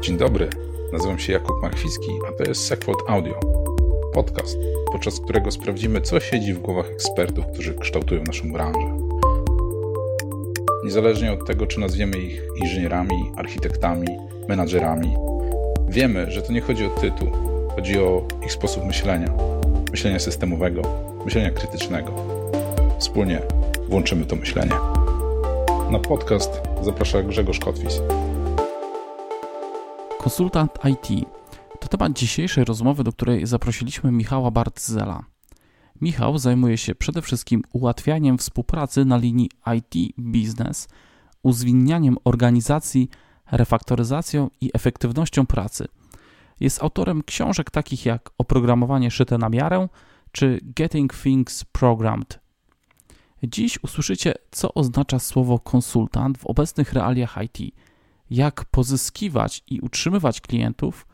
Dzień dobry, nazywam się Jakub Marchwicki, a to jest Segfold Audio, podcast, podczas którego sprawdzimy, co siedzi w głowach ekspertów, którzy kształtują naszą branżę. Niezależnie od tego, czy nazwiemy ich inżynierami, architektami, menadżerami, wiemy, że to nie chodzi o tytuł, chodzi o ich sposób myślenia, myślenia systemowego, myślenia krytycznego. Wspólnie włączymy to myślenie. Na podcast zaprasza Grzegorz Kotwis. Konsultant IT to temat dzisiejszej rozmowy, do której zaprosiliśmy Michała Bartzela. Michał zajmuje się przede wszystkim ułatwianiem współpracy na linii IT-biznes, uzwinnianiem organizacji, refaktoryzacją i efektywnością pracy. Jest autorem książek takich jak Oprogramowanie szyte na miarę czy Getting Things Programmed. Dziś usłyszycie, co oznacza słowo konsultant w obecnych realiach IT, jak pozyskiwać i utrzymywać klientów,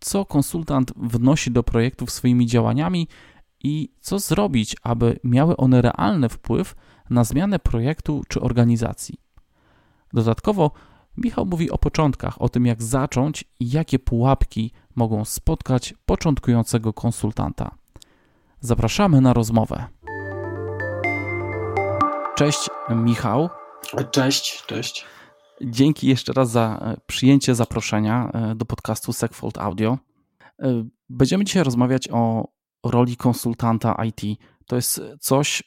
co konsultant wnosi do projektów swoimi działaniami i co zrobić, aby miały one realny wpływ na zmianę projektu czy organizacji. Dodatkowo Michał mówi o początkach, o tym jak zacząć i jakie pułapki mogą spotkać początkującego konsultanta. Zapraszamy na rozmowę. Cześć Michał. Cześć, cześć. Dzięki jeszcze raz za e, przyjęcie zaproszenia e, do podcastu Segfold Audio. E, będziemy dzisiaj rozmawiać o roli konsultanta IT. To jest coś,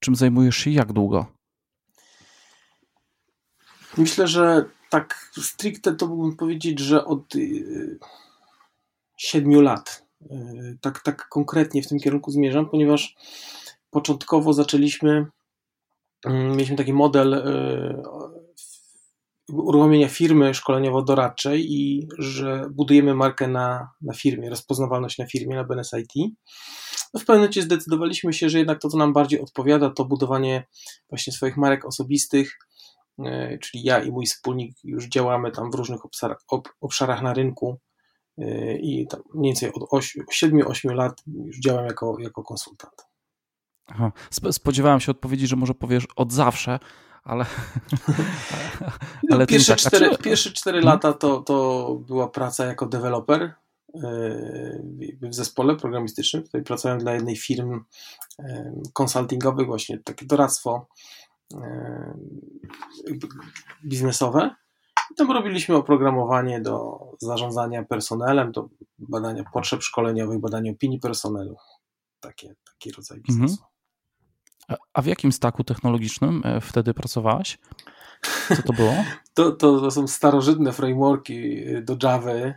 czym zajmujesz się jak długo? Myślę, że tak stricte to mógłbym powiedzieć, że od siedmiu lat. Tak, tak konkretnie w tym kierunku zmierzam, ponieważ początkowo zaczęliśmy, mm, mieliśmy taki model uruchomienia firmy szkoleniowo-doradczej i że budujemy markę na, na firmie, rozpoznawalność na firmie, na BNS IT. No w pewnym momencie zdecydowaliśmy się, że jednak to, co nam bardziej odpowiada, to budowanie właśnie swoich marek osobistych, e, czyli ja i mój wspólnik już działamy tam w różnych obszarach, obszarach na rynku e, i tam mniej więcej od 7-8 lat już działam jako, jako konsultant. Aha. Spodziewałem się odpowiedzi, że może powiesz od zawsze, ale. No, ale pierwsze, tak. cztery, czy... pierwsze cztery hmm? lata to, to była praca jako deweloper yy, w zespole programistycznym. Tutaj pracowałem dla jednej firm konsultingowych, właśnie takie doradztwo yy, biznesowe. I tam robiliśmy oprogramowanie do zarządzania personelem, do badania potrzeb szkoleniowych, badania opinii personelu. Takie, taki rodzaj biznesu. Mhm. A w jakim staku technologicznym e, wtedy pracowałaś? Co to było? To, to, to są starożytne frameworki e, do Java. E,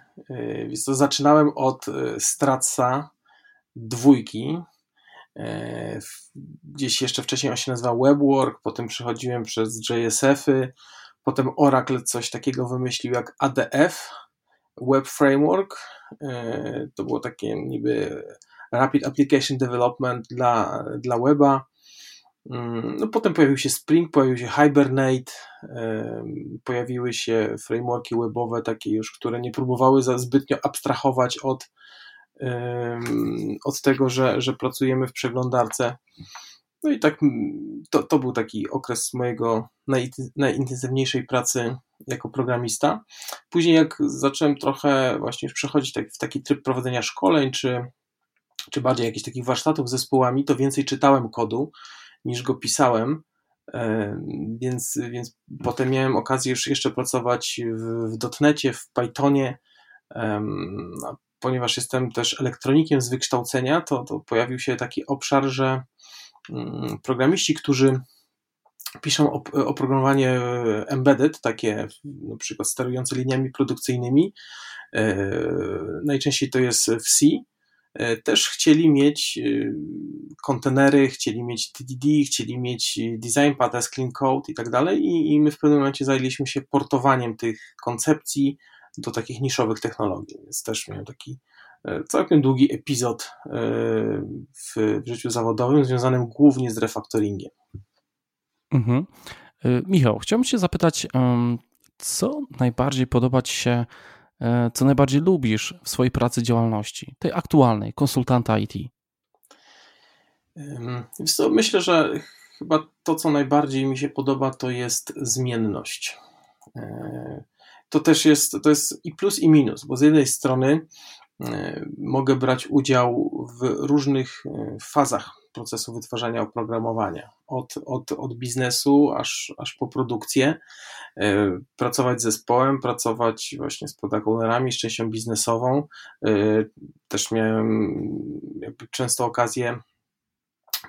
więc to zaczynałem od Stratsa dwójki. Gdzieś jeszcze wcześniej on się nazywał WebWork, potem przechodziłem przez JSF-y, potem Oracle coś takiego wymyślił jak ADF, Web Framework. To było takie niby Rapid Application Development dla, dla weba. Mm, no, potem pojawił się Spring, pojawił się Hibernate, pojawiły się frameworki webowe takie już, które nie próbowały za zbytnio abstrahować od, od tego, że, że pracujemy w przeglądarce. No i tak to, to był taki okres mojego naj, najintensywniejszej pracy jako programista. Później jak zacząłem trochę właśnie już przechodzić tak, w taki tryb prowadzenia szkoleń, czy, czy bardziej jakichś takich warsztatów z zespołami, to więcej czytałem kodu niż go pisałem. E, więc, więc potem miałem okazję już jeszcze pracować w, w dotnecie, w Pythonie. Ponieważ jestem też elektronikiem z wykształcenia, to, to pojawił się taki obszar, że mm, programiści, którzy piszą oprogramowanie embedded, takie na przykład sterujące liniami produkcyjnymi, e, najczęściej to jest w C, E, też chcieli mieć e, kontenery, chcieli mieć TDD, chcieli mieć design path clean code i tak dalej i my w pewnym momencie zajęliśmy się portowaniem tych koncepcji do takich niszowych technologii, więc też miałem taki e, całkiem długi epizod w życiu zawodowym związanym głównie z refaktoringiem. Mhm. Michał, chciałbym Cię zapytać, co najbardziej podoba Ci się E, co najbardziej lubisz w swojej pracy działalności, tej aktualnej, konsultanta IT? Myślę, że chyba to, co najbardziej mi się podoba, to jest zmienność. E, to też jest, to jest i plus i minus, bo z jednej strony mogę brać udział w różnych fazach procesu wytwarzania oprogramowania, od, od, od biznesu aż, aż po produkcję, e, pracować z zespołem, pracować właśnie z product ownerami, z częścią biznesową. E, też miałem często okazję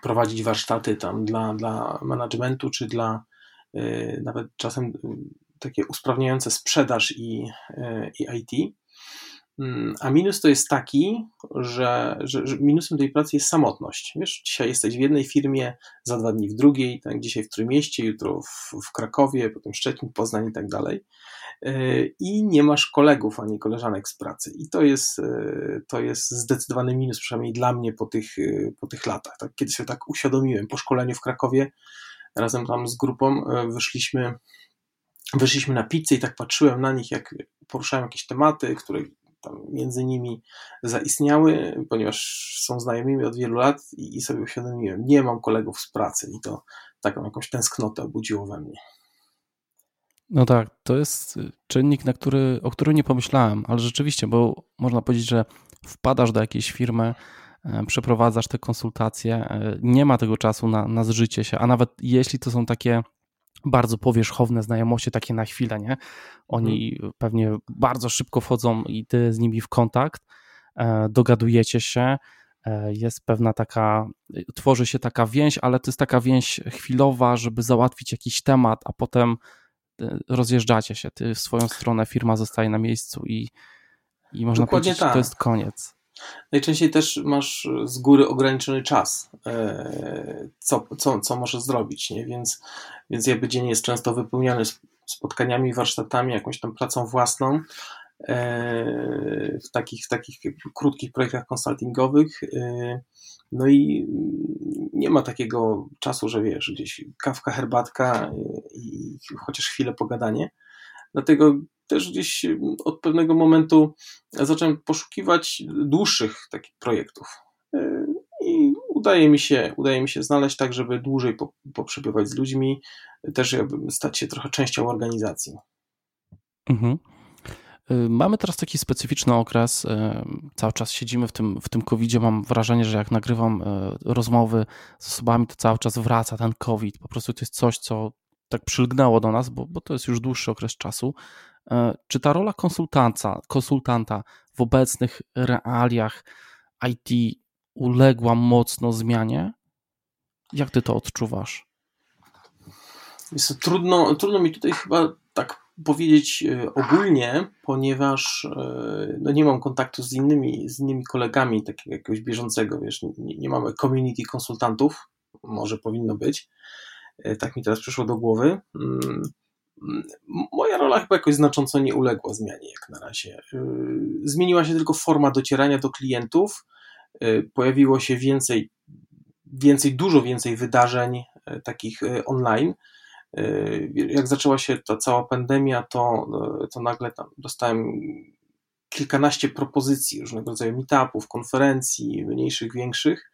prowadzić warsztaty tam dla, dla managementu, czy dla e, nawet czasem takie usprawniające sprzedaż i, i IT. Mm, a minus to jest taki, że, że, że, minusem tej pracy jest samotność. Wiesz, dzisiaj jesteś w jednej firmie, za dwa dni w drugiej, tak, dzisiaj w Trójmieście, jutro w, w Krakowie, potem Szczecin, Poznań i tak dalej. E, I nie masz kolegów ani koleżanek z pracy. I to jest, e, to jest zdecydowany minus, przynajmniej dla mnie po tych, e, po tych latach. Tak, kiedy się tak uświadomiłem po szkoleniu w Krakowie, razem tam z grupą wyszliśmy, wyszliśmy na pizzę i tak patrzyłem na nich, jak poruszają jakieś tematy, które tam między nimi zaistniały, ponieważ są znajomymi od wielu lat i, i sobie uświadomiłem, nie mam kolegów z pracy i to taką jakąś tęsknotę obudziło we mnie. No tak, to jest czynnik, na który, o którym nie pomyślałem, ale rzeczywiście, bo można powiedzieć, że wpadasz do jakiejś firmy, e, przeprowadzasz te konsultacje, e, nie ma tego czasu na, na zżycie się, a nawet jeśli to są takie bardzo powierzchowne znajomości, takie na chwilę, nie? Oni hmm. pewnie bardzo szybko wchodzą i ty z nimi w kontakt, e, dogadujecie się, e, jest pewna taka, tworzy się taka więź, ale to jest taka więź chwilowa, żeby załatwić jakiś temat, a potem e, rozjeżdżacie się. Ty w swoją stronę, firma zostaje na miejscu i, i można Dokładnie powiedzieć, tak. że to jest koniec. Najczęściej też masz z góry ograniczony czas, e, co, co, co możesz zrobić, nie? Więc, więc jakby dzień jest często wypełniany spotkaniami, warsztatami, jakąś tam pracą własną e, w takich, w takich krótkich projektach konsultingowych. E, no i nie ma takiego czasu, że wiesz, gdzieś kawka, herbatka i chociaż chwilę pogadanie. Dlatego też gdzieś od pewnego momentu zacząłem poszukiwać dłuższych takich projektów. E, I udaje mi się, udaje mi się znaleźć tak, żeby dłużej poprzebywać z ludźmi, też jakby stać się trochę częścią organizacji. Mhm. Y, mamy teraz taki specyficzny okres. Y, cały czas siedzimy w tym, w tym COVID-zie. Mam wrażenie, że jak nagrywam rozmowy z osobami, to cały czas wraca ten COVID. Po prostu to jest coś, co tak przylgnęło do nas, bo, bo to jest już dłuższy okres czasu. E, czy ta rola konsultanta, konsultanta w obecnych realiach IT uległa mocno zmianie? Jak ty to odczuwasz? Jest trudno, trudno mi tutaj chyba tak powiedzieć e, ogólnie, ponieważ e, no nie mam kontaktu z innymi, z innymi kolegami, takiego jakiegoś bieżącego, wiesz, nie, nie mamy community konsultantów, może powinno być, tak mi teraz przyszło do głowy. Moja rola chyba jakoś znacząco nie uległa zmianie jak na razie. Y, zmieniła się tylko forma docierania do klientów. Y, pojawiło się więcej, więcej dużo więcej wydarzeń y, takich online. Jak zaczęła się ta cała pandemia, to, to nagle tam dostałem kilkanaście propozycji różnego rodzaju meetupów, konferencji, mniejszych, większych.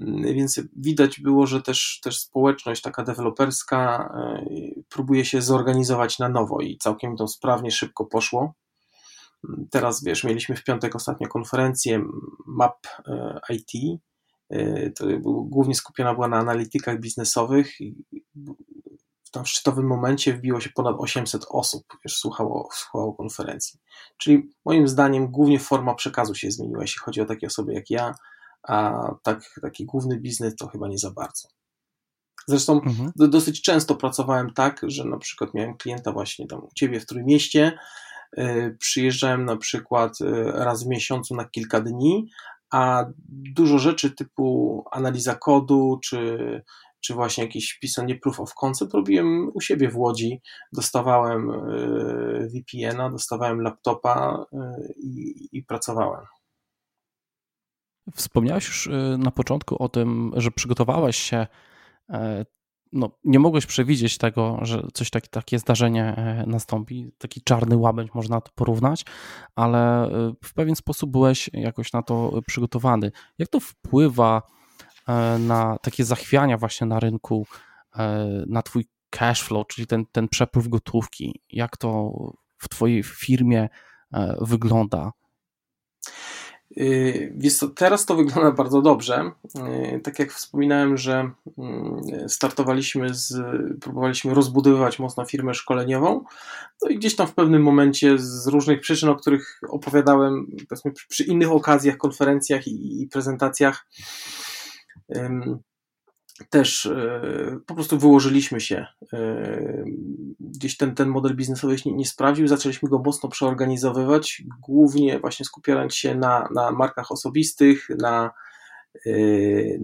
Mm, więc widać było, że też, też społeczność taka deweloperska e, próbuje się zorganizować na nowo i całkiem to sprawnie, szybko poszło. Mm, teraz wiesz, mieliśmy w piątek ostatnio konferencję MAP e, IT. E, to głównie skupiona była na analitykach biznesowych. W tam szczytowym momencie wbiło się ponad 800 osób, wiesz, słuchało, słuchało konferencji. Czyli moim zdaniem głównie forma przekazu się zmieniła, jeśli chodzi o takie osoby jak ja, a tak, taki główny biznes to chyba nie za bardzo. Zresztą mhm. do, dosyć często pracowałem tak, że na przykład miałem klienta właśnie tam u ciebie w Trójmieście, yy, przyjeżdżałem na przykład yy, raz w miesiącu na kilka dni, a dużo rzeczy typu analiza kodu, czy, czy właśnie jakieś pisanie proof of concept robiłem u siebie w Łodzi. Dostawałem yy, VPN-a, dostawałem laptopa i, i pracowałem. Wspomniałeś już y, na początku o tym, że przygotowałeś się, e, no, nie mogłeś przewidzieć tego, że coś taki, takie zdarzenie e, nastąpi, taki czarny łabędź można to porównać, ale y, w pewien sposób byłeś jakoś na to przygotowany. Jak to wpływa e, na takie zachwiania właśnie na rynku, na twój cash flow, czyli ten, ten przepływ gotówki? Jak to w Twojej firmie wygląda? Y, co, teraz to wygląda bardzo dobrze. Y, tak jak wspominałem, że mm, startowaliśmy z, próbowaliśmy rozbudowywać mocno firmę szkoleniową, no i gdzieś tam w pewnym momencie z różnych przyczyn, o których opowiadałem powiedzmy przy innych okazjach, konferencjach i prezentacjach, też e, po prostu wyłożyliśmy się. E, gdzieś ten, ten model biznesowy się nie, nie sprawdził, zaczęliśmy go mocno przeorganizowywać, głównie właśnie skupiając się na, na markach osobistych, na, e,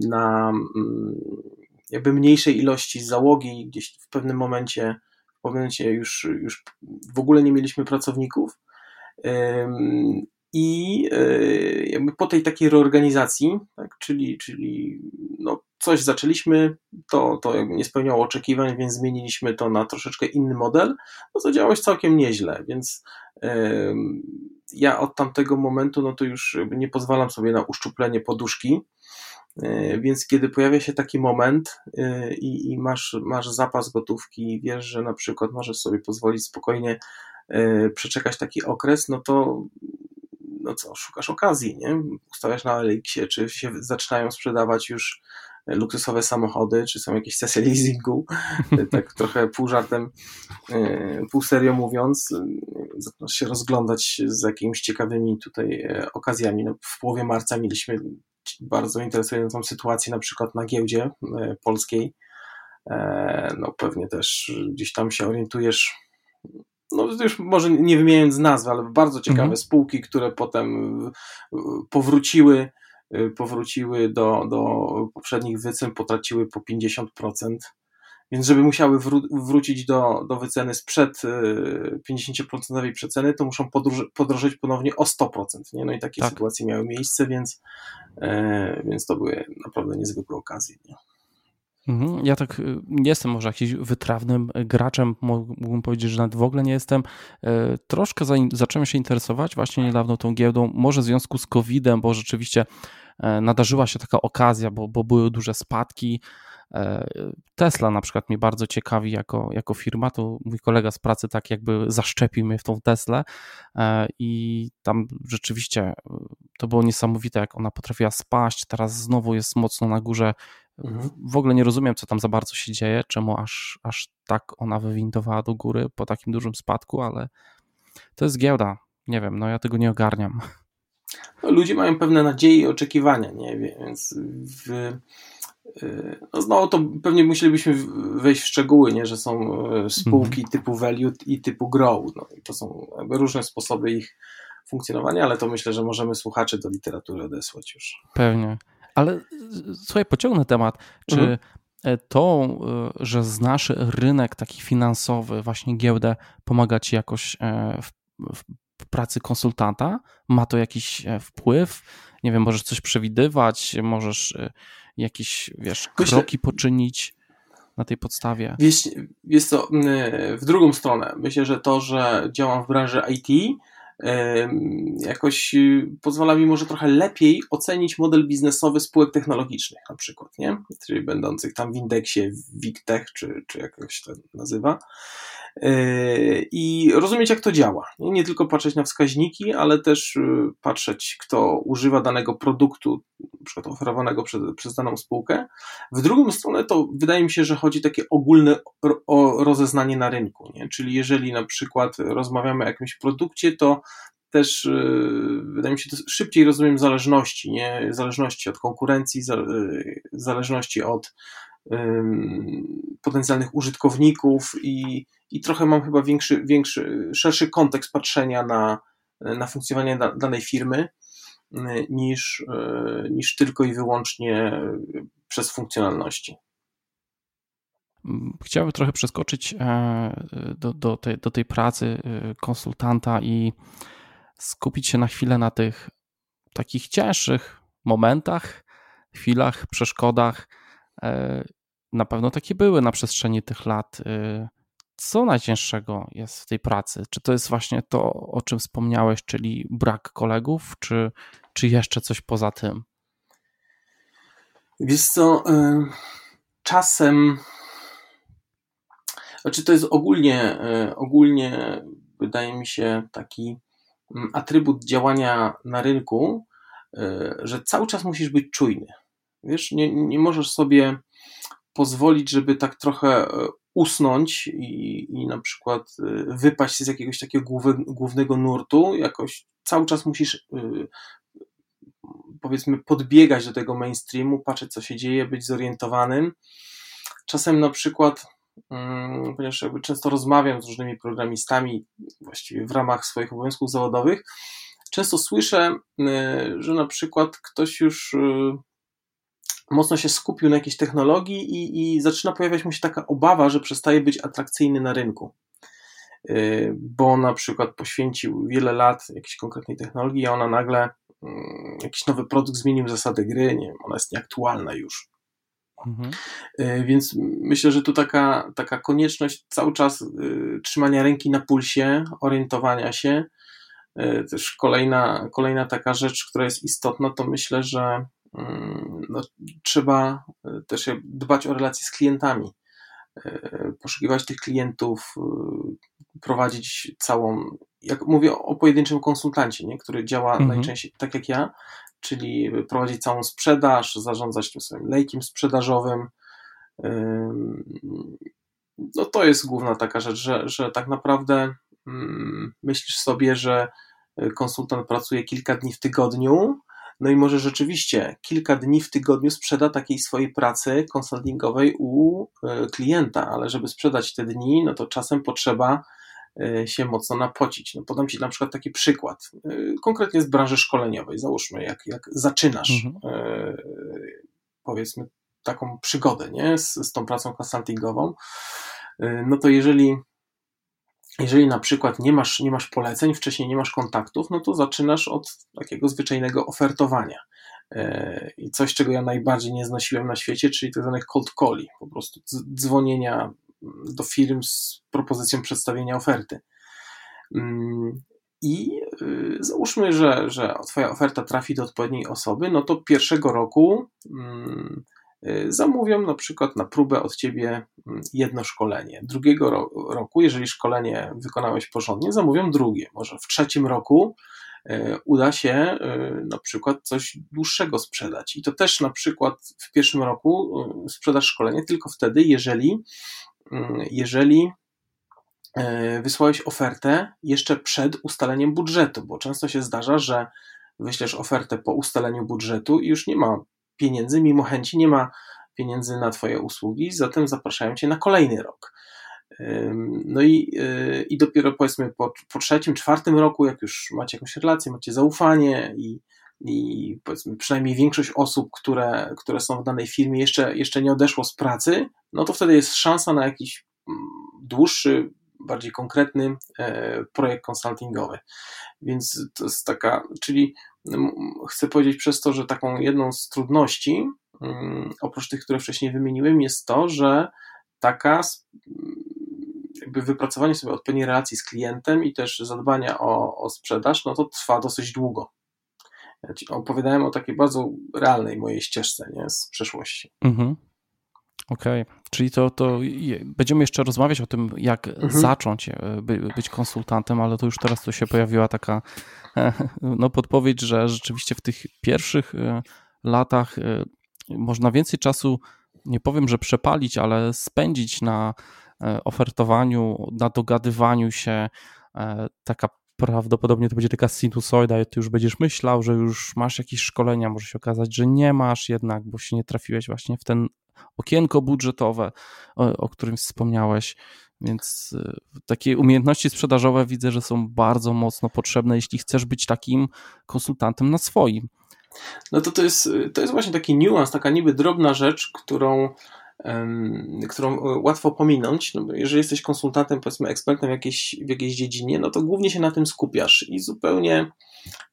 na mm, jakby mniejszej ilości załogi. Gdzieś w pewnym momencie, w pewnym momencie już, już w ogóle nie mieliśmy pracowników. I jakby po tej takiej reorganizacji, tak, czyli, czyli no, coś zaczęliśmy, to, to nie spełniało oczekiwań, więc zmieniliśmy to na troszeczkę inny model, no to działałeś całkiem nieźle, więc yy, ja od tamtego momentu, no to już nie pozwalam sobie na uszczuplenie poduszki, yy, więc kiedy pojawia się taki moment yy, i, masz, masz zapas gotówki wiesz, że na przykład możesz sobie pozwolić spokojnie przeczekać taki okres, no to no co, szukasz okazji, nie? Ustawiasz na Elixie, czy się zaczynają sprzedawać już luksusowe samochody, czy są jakieś sesje leasingu, tak trochę pół żartem, e, pół serio mówiąc, e, zaczynasz się rozglądać z jakimiś ciekawymi tutaj e, okazjami. No, w połowie marca mieliśmy bardzo interesującą sytuację na przykład na giełdzie polskiej. No pewnie też gdzieś tam się orientujesz no już może nie wymieniając nazw, ale bardzo ciekawe mhm. spółki, które potem powróciły Y, powróciły do, do poprzednich wycen, potraciły po 50%. Więc żeby musiały wró- wrócić do, do wyceny sprzed 50% y, przeceny, to muszą podrożyć ponownie o 100%. Nie? No i takie tak. sytuacje miały miejsce, więc, e, więc to były naprawdę niezwykłe okazje. Nie? Mhm. Ja tak y, nie jestem może jakimś wytrawnym graczem, mógłbym powiedzieć, że nawet w ogóle nie jestem. E, troszkę zacząłem się interesować właśnie niedawno tą giełdą, może w związku z COVID-em, bo rzeczywiście e, nadarzyła się taka okazja, bo, bo były duże spadki. E, Tesla na przykład mnie bardzo ciekawi jako, jako firma, to mój kolega z pracy tak jakby zaszczepił mnie w tą Teslę i tam rzeczywiście to było niesamowite, jak ona potrafiła spaść, teraz znowu jest mocno na górze Mhm. W ogóle nie rozumiem, co tam za bardzo się dzieje, czemu aż, aż tak ona wywindowała do góry po takim dużym spadku, ale to jest giełda. Nie wiem, no ja tego nie ogarniam. No, ludzie mają pewne nadzieje i oczekiwania, nie więc w, y, no znowu to pewnie musielibyśmy wejść w szczegóły, nie, że są e, spółki mhm. typu value i typu grow. No, i to są różne sposoby ich funkcjonowania, ale to myślę, że możemy słuchaczy do literatury odesłać już. Pewnie. Ale słuchaj, pociągnę temat. Czy mhm. E, to, e, że znasz rynek taki finansowy, właśnie giełdę, pomaga ci jakoś e, w, w pracy konsultanta? Ma to jakiś wpływ? Nie wiem, możesz coś przewidywać, możesz jakieś, wiesz, kroki Myślę... poczynić na tej podstawie? Wiesz, jest to w drugą stronę. Myślę, że to, że działam w branży IT, jakoś y, pozwala mi może trochę lepiej ocenić model biznesowy spółek technologicznych na przykład, nie? Czyli będących tam w indeksie WIGTech, czy, czy jakoś to nazywa. Yy, i rozumieć, jak to działa. Nie tylko patrzeć na wskaźniki, ale też y, patrzeć, kto używa danego produktu, przykład oferowanego przez, przez daną spółkę. W drugą stronę to wydaje mi się, że chodzi takie ogólne o rozeznanie na rynku. Nie? Czyli jeżeli na przykład rozmawiamy o jakimś produkcie, to też y, wydaje mi się, szybciej rozumiem zależności, nie? Zależności od konkurencji, zależności od potencjalnych użytkowników i, i trochę mam chyba większy, większy, szerszy kontekst patrzenia na, na funkcjonowanie da, danej firmy niż, e, niż tylko i wyłącznie przez funkcjonalności. Chciałbym trochę przeskoczyć e, do, do, tej, do tej pracy e, konsultanta i skupić się na chwilę na tych takich cięższych momentach, chwilach, przeszkodach, na pewno takie były na przestrzeni tych lat. E, co najcięższego jest w tej pracy? Czy to jest właśnie to, o czym wspomniałeś, czyli brak kolegów, czy, czy jeszcze coś poza tym? Wiesz co, e, czasem, znaczy to jest ogólnie, ogólnie wydaje mi się, taki mm, atrybut działania na rynku, że cały czas musisz być czujny. Wiesz, nie, nie możesz sobie pozwolić, żeby tak trochę e, usnąć i, i na przykład wypaść z jakiegoś takiego głównego nurtu, jakoś cały czas musisz powiedzmy podbiegać do tego mainstreamu, patrzeć co się dzieje, być zorientowanym. Czasem na przykład, mm, ponieważ jakby często rozmawiam z różnymi programistami właściwie w ramach swoich obowiązków zawodowych, często słyszę, że na przykład ktoś już mocno się skupił na jakiejś technologii i, i zaczyna pojawiać mu się taka obawa, że przestaje być atrakcyjny na rynku y, bo na przykład poświęcił wiele lat jakiejś konkretnej technologii, a ona nagle Mm, jakiś nowy produkt zmienił zasady gry, nie wiem, ona jest nieaktualna już. Mhm. Y, więc myślę, że tu taka, taka konieczność cały czas y, trzymania ręki na pulsie, orientowania się. Też kolejna, kolejna taka rzecz, która jest istotna, to myślę, że no, trzeba też dbać o relacje z klientami. Poszukiwać tych klientów, prowadzić całą jak mówię o pojedynczym konsultancie, nie? który działa mhm. najczęściej tak jak ja, czyli prowadzić całą sprzedaż, zarządzać tym swoim lejkiem sprzedażowym. No to jest główna taka rzecz, że, że tak naprawdę myślisz sobie, że konsultant pracuje kilka dni w tygodniu, no i może rzeczywiście kilka dni w tygodniu sprzeda takiej swojej pracy konsultingowej u e, klienta, ale żeby sprzedać te dni, no to czasem potrzeba E, się mocno napocić. No, podam Ci na przykład taki przykład, e, konkretnie z branży szkoleniowej. Załóżmy, jak, jak zaczynasz, mhm. Powiedzmy, taką przygodę nie? Z, z tą pracą konsultingową, no to jeżeli jeżeli na przykład nie masz, nie masz poleceń, wcześniej nie masz kontaktów, no to zaczynasz od takiego zwyczajnego ofertowania. I coś, czego ja najbardziej nie znosiłem na świecie, czyli tak zwanych cold calli, po prostu dzwonienia do firm z propozycją przedstawienia oferty. Mm, I y, załóżmy, że, że Twoja oferta trafi do odpowiedniej osoby, no to pierwszego roku mm, zamówią na przykład na próbę od Ciebie mm, jedno szkolenie. Drugiego roku, jeżeli szkolenie wykonałeś porządnie, zamówią drugie. Może w trzecim roku y, uda się na przykład coś dłuższego sprzedać. I to też na przykład w pierwszym roku sprzedasz szkolenie tylko wtedy, jeżeli Mm, jeżeli wysłałeś ofertę jeszcze przed ustaleniem budżetu, bo często się zdarza, że wyślesz ofertę po ustaleniu budżetu i już nie ma pieniędzy, mimo chęci nie ma pieniędzy na Twoje usługi, zatem zapraszają Cię na kolejny rok. No i, e, i dopiero powiedzmy po, po trzecim, czwartym roku, jak już macie jakąś relację, macie zaufanie i, i powiedzmy przynajmniej większość osób, które, które są w danej firmie jeszcze, jeszcze nie odeszło z pracy, no to wtedy jest szansa na jakiś mm, dłuższy, bardziej konkretny e, projekt konsultingowy. Więc to jest taka, czyli chcę powiedzieć przez to, że taką jedną z trudności, oprócz tych, które wcześniej wymieniłem, jest to, że taka jakby wypracowanie sobie odpowiedniej relacji z klientem i też zadbania o, o sprzedaż, no to trwa dosyć długo. Ja opowiadałem o takiej bardzo realnej mojej ścieżce nie, z przeszłości. Mhm. Okej, okay. czyli to, to będziemy jeszcze rozmawiać o tym, jak mhm. zacząć e, by, być konsultantem, ale to już teraz to się pojawiła taka e, no, podpowiedź, że rzeczywiście w tych pierwszych e, latach można więcej czasu, nie powiem, że przepalić, ale spędzić na ofertowaniu, na dogadywaniu się. Taka prawdopodobnie to będzie taka sinusoida ty już będziesz myślał, że już masz jakieś szkolenia, może się okazać, że nie masz jednak, bo się nie trafiłeś właśnie w ten okienko budżetowe, o, o którym wspomniałeś. Więc y, takie umiejętności sprzedażowe widzę, że są bardzo mocno potrzebne, jeśli chcesz być takim konsultantem na swoim. No to to jest, to jest właśnie taki niuans, taka niby drobna rzecz, którą którą e, łatwo pominąć. No jeżeli jesteś konsultantem, powiedzmy ekspertem w jakiejś, w jakiejś dziedzinie, no to głównie się na tym skupiasz i zupełnie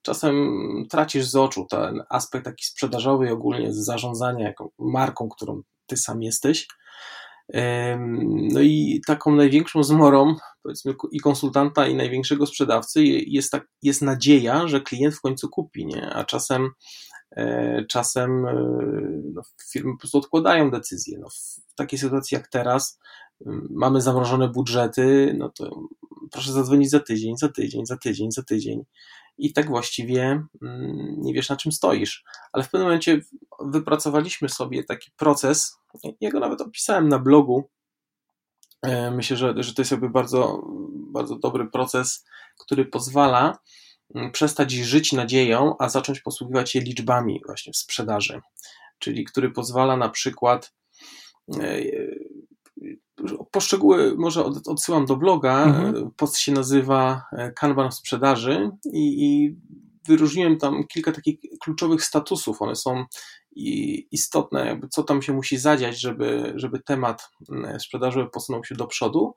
czasem tracisz z oczu ten aspekt taki sprzedażowy i ogólnie zarządzania jaką marką, którą ty sam jesteś. No i taką największą zmorą, powiedzmy, i konsultanta, i największego sprzedawcy jest, tak, jest nadzieja, że klient w końcu kupi, nie? A czasem E, czasem e, no, firmy po prostu odkładają decyzje. No, w takiej sytuacji jak teraz mamy zamrożone budżety, no to proszę zadzwonić za tydzień, za tydzień, za tydzień, za tydzień. I tak właściwie mm, nie wiesz, na czym stoisz. Ale w pewnym momencie wypracowaliśmy sobie taki proces, ja go nawet opisałem na blogu. E, myślę, że, że to jest jakby bardzo, bardzo dobry proces, który pozwala mm, przestać żyć nadzieją, a zacząć posługiwać się liczbami właśnie w sprzedaży. Czyli który pozwala na przykład e, Poszczegóły może odsyłam do bloga. Mhm. Post się nazywa e, Kanban w sprzedaży i, i wyróżniłem tam kilka takich kluczowych statusów. One są istotne, jakby co tam się musi zadziać, żeby, żeby temat sprzedaży posunął się do przodu.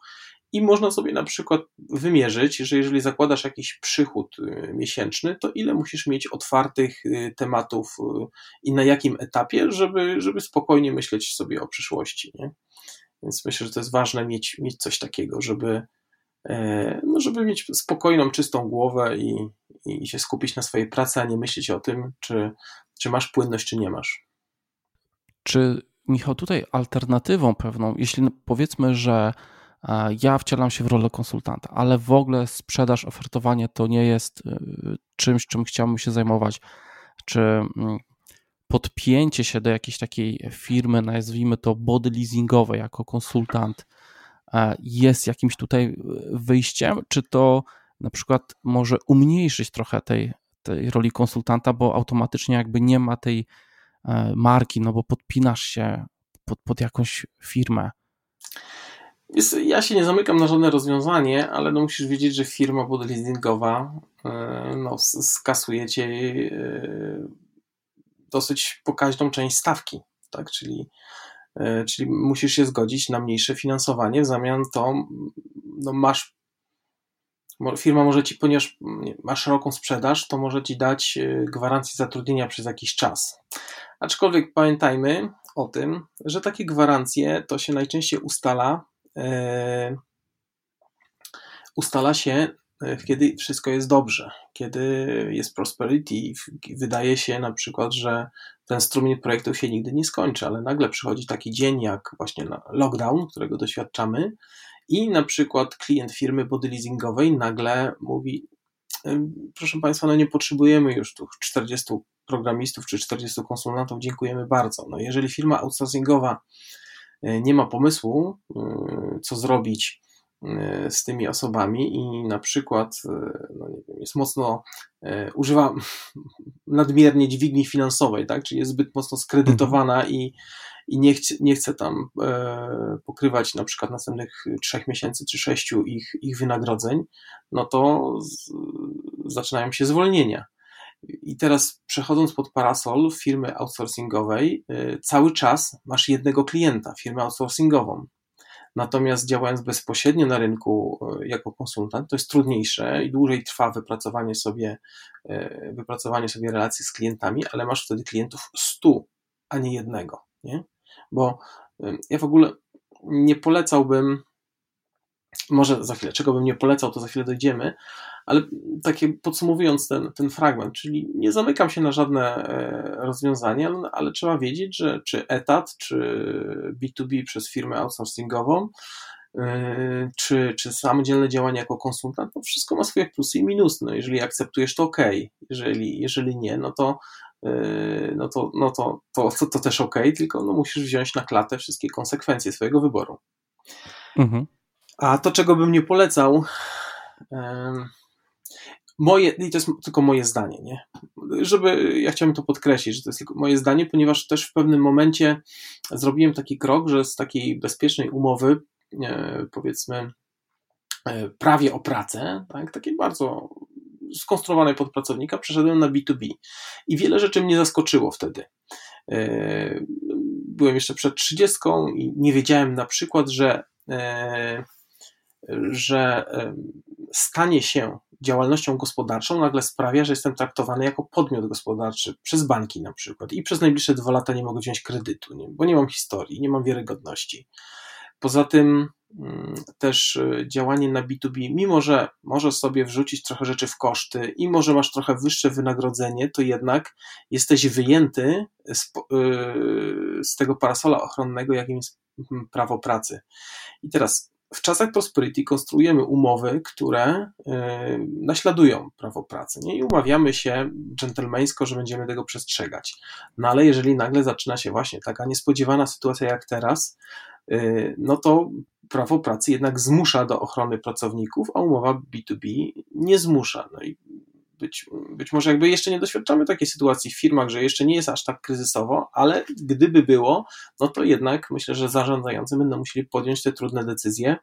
I można sobie na przykład wymierzyć, że jeżeli zakładasz jakiś przychód y, miesięczny, to ile musisz mieć otwartych y, tematów y, i na jakim etapie, żeby, żeby spokojnie myśleć sobie o przyszłości. Nie? Więc myślę, że to jest ważne mieć, mieć coś takiego, żeby, e, no żeby mieć spokojną, czystą głowę i, i się skupić na swojej pracy, a nie myśleć o tym, czy, czy masz płynność, czy nie masz. Czy Michał, tutaj alternatywą pewną, jeśli powiedzmy, że e, ja wcielam się w rolę konsultanta, ale w ogóle sprzedaż, ofertowanie to nie jest e, czymś, czym chciałbym się zajmować, czy mm, podpięcie się do jakiejś takiej firmy, nazwijmy to body leasingowej jako konsultant, e, jest jakimś tutaj wyjściem, czy to na przykład może umniejszyć trochę tej, tej roli konsultanta, bo automatycznie jakby nie ma tej e, marki, no bo podpinasz się pod, pod jakąś firmę. Ja się nie zamykam na żadne rozwiązanie, ale no musisz wiedzieć, że firma body leasingowa e, no, skasuje cię dosyć pokaźną część stawki, tak? Czyli, e, czyli musisz się zgodzić na mniejsze finansowanie, w zamian to no masz firma może ci, ponieważ masz szeroką sprzedaż, to może ci dać e, gwarancję zatrudnienia przez jakiś czas. Aczkolwiek pamiętajmy o tym, że takie gwarancje to się najczęściej ustala, e, ustala się kiedy wszystko jest dobrze, kiedy jest prosperity, wydaje się na przykład, że ten strumień projektów się nigdy nie skończy, ale nagle przychodzi taki dzień jak właśnie lockdown, którego doświadczamy i na przykład klient firmy body leasingowej nagle mówi proszę Państwa, no nie potrzebujemy już tu 40 programistów czy 40 konsultantów, dziękujemy bardzo. No jeżeli firma outsourcingowa e, nie ma pomysłu, e, co zrobić E, z tymi osobami i na przykład e, no nie wiem, jest mocno, e, używa nadmiernie dźwigni finansowej, tak? czyli jest zbyt mocno skredytowana mhm. i, i nie, chce, nie chce tam pokrywać na przykład następnych trzech miesięcy czy sześciu ich, ich wynagrodzeń, no to z, zaczynają się zwolnienia. I teraz przechodząc pod parasol firmy outsourcingowej, cały czas masz jednego klienta, firmę outsourcingową. Natomiast działając bezpośrednio na rynku e, jako konsultant, to jest trudniejsze i dłużej trwa wypracowanie sobie, e, wypracowanie sobie relacji z klientami, ale masz wtedy klientów stu, a nie jednego. Nie? Bo ja w ogóle nie polecałbym, może za chwilę, czego bym nie polecał, to za chwilę dojdziemy, ale takie podsumowując ten, ten fragment, czyli nie zamykam się na żadne e, rozwiązania, ale trzeba wiedzieć, że czy etat, czy B2B przez firmę outsourcingową, e, czy, czy samodzielne działanie jako konsultant, to wszystko ma swoje plusy i minusy. No jeżeli akceptujesz, to ok. Jeżeli, jeżeli nie, no to, e, no to, no to, to, to, to też ok, tylko no musisz wziąć na klatę wszystkie konsekwencje swojego wyboru. Mhm. A to, czego bym nie polecał, moje, i to jest tylko moje zdanie, nie? Żeby, ja chciałem to podkreślić, że to jest tylko moje zdanie, ponieważ też w pewnym momencie zrobiłem taki krok, że z takiej bezpiecznej umowy, e, powiedzmy, e, prawie o pracę, tak, takiej bardzo skonstruowanej pod pracownika, przeszedłem na B2B. I wiele rzeczy mnie zaskoczyło wtedy. E, byłem jeszcze przed 30 i nie wiedziałem na przykład, że, że stanie się działalnością gospodarczą nagle sprawia, że jestem traktowany jako podmiot gospodarczy przez banki na przykład i przez najbliższe dwa lata nie mogę wziąć kredytu, nie? bo nie mam historii, nie mam wiarygodności. Poza tym mm, też y, działanie na B2B, mimo że możesz sobie wrzucić trochę rzeczy w koszty i może masz trochę wyższe wynagrodzenie, to jednak jesteś wyjęty z, y, z tego parasola ochronnego, jakim jest prawo pracy. I teraz w czasach prosperity konstruujemy umowy, które y, naśladują prawo pracy nie? i umawiamy się dżentelmeńsko, że będziemy tego przestrzegać. No ale jeżeli nagle zaczyna się właśnie taka niespodziewana sytuacja jak teraz, y, no to prawo pracy jednak zmusza do ochrony pracowników, a umowa B2B nie zmusza. No i być, być może jakby jeszcze nie doświadczamy takiej sytuacji w firmach, że jeszcze nie jest aż tak kryzysowo, ale gdyby było, no to jednak myślę, że zarządzający będą musieli podjąć te trudne decyzje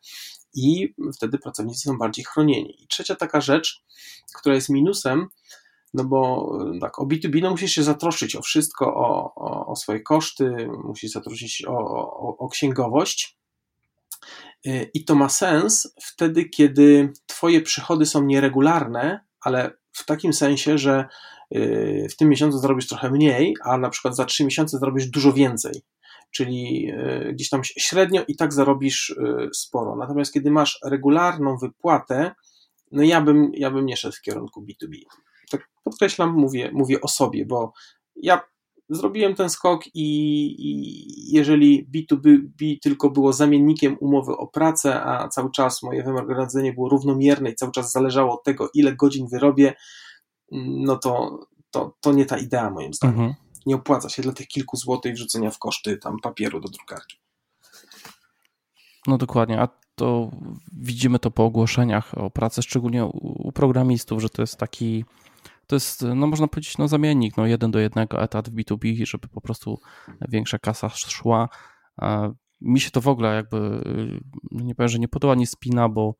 i wtedy pracownicy są bardziej chronieni. I trzecia taka rzecz, która jest minusem, no bo tak, o B2B no musisz się zatroszczyć o wszystko, o, o, o swoje koszty, musisz zatroszczyć o, o, o księgowość. I to ma sens wtedy, kiedy Twoje przychody są nieregularne, ale w takim sensie, że y, w tym miesiącu zrobisz trochę mniej, a na przykład za trzy miesiące zrobisz dużo więcej. Czyli y, gdzieś tam średnio i tak zarobisz y, sporo. Natomiast kiedy masz regularną wypłatę, no ja bym, ja bym nie szedł w kierunku B2B. Tak podkreślam, mówię, mówię o sobie, bo ja zrobiłem ten skok i, i, jeżeli B2B tylko było zamiennikiem umowy o pracę, a cały czas moje wynagrodzenie było równomierne i cały czas zależało od tego, ile godzin wyrobię, no to, to, to nie ta idea moim zdaniem. Mhm. Nie opłaca się dla tych kilku złotych wrzucenia w koszty tam papieru do drukarki. No dokładnie, a to widzimy to po ogłoszeniach o pracę, szczególnie u programistów, że to jest taki to jest, no można powiedzieć, no zamiennik, no jeden do jednego etat w B2B, żeby po prostu większa kasa szła. Mi się to w ogóle jakby, no nie powiem, że nie podoba, nie spina, bo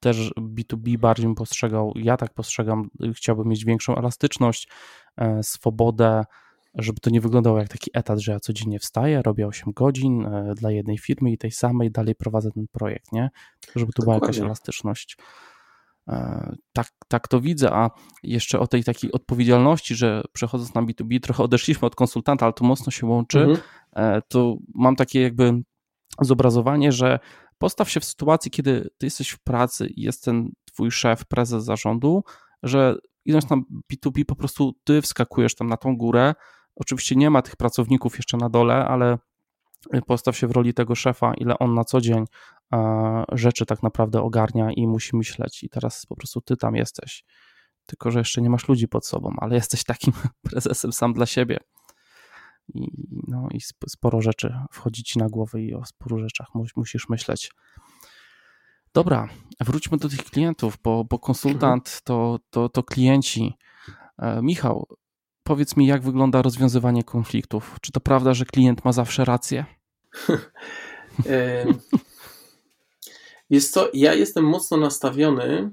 też B2B bardziej bym postrzegał, ja tak postrzegam, chciałbym mieć większą elastyczność, e, swobodę, żeby to nie wyglądało jak taki etat, że ja codziennie wstaję, robię 8 godzin e, dla jednej firmy i tej samej dalej prowadzę ten projekt, nie? Żeby tu była jakaś elastyczność. E, tak, tak to widzę, a jeszcze o tej takiej odpowiedzialności, że przechodząc na B2B, trochę odeszliśmy od konsultanta, ale to mocno się łączy, mhm. E, to mam takie jakby zobrazowanie, że postaw się w sytuacji, kiedy ty jesteś w pracy i jest ten twój szef, prezes zarządu, że idąc na B2B po prostu ty wskakujesz tam na tą górę, oczywiście nie ma tych pracowników jeszcze na dole, ale postaw się w roli tego szefa, ile on na co dzień rzeczy tak naprawdę ogarnia i musi myśleć, i teraz po prostu ty tam jesteś. Tylko, że jeszcze nie masz ludzi pod sobą, ale jesteś takim prezesem sam dla siebie. I, no, i sporo rzeczy wchodzi ci na głowę i o sporo rzeczach musisz myśleć. Dobra, wróćmy do tych klientów, bo, bo konsultant to, to, to klienci. E, Michał, powiedz mi, jak wygląda rozwiązywanie konfliktów? Czy to prawda, że klient ma zawsze rację? Jest to, ja jestem mocno nastawiony,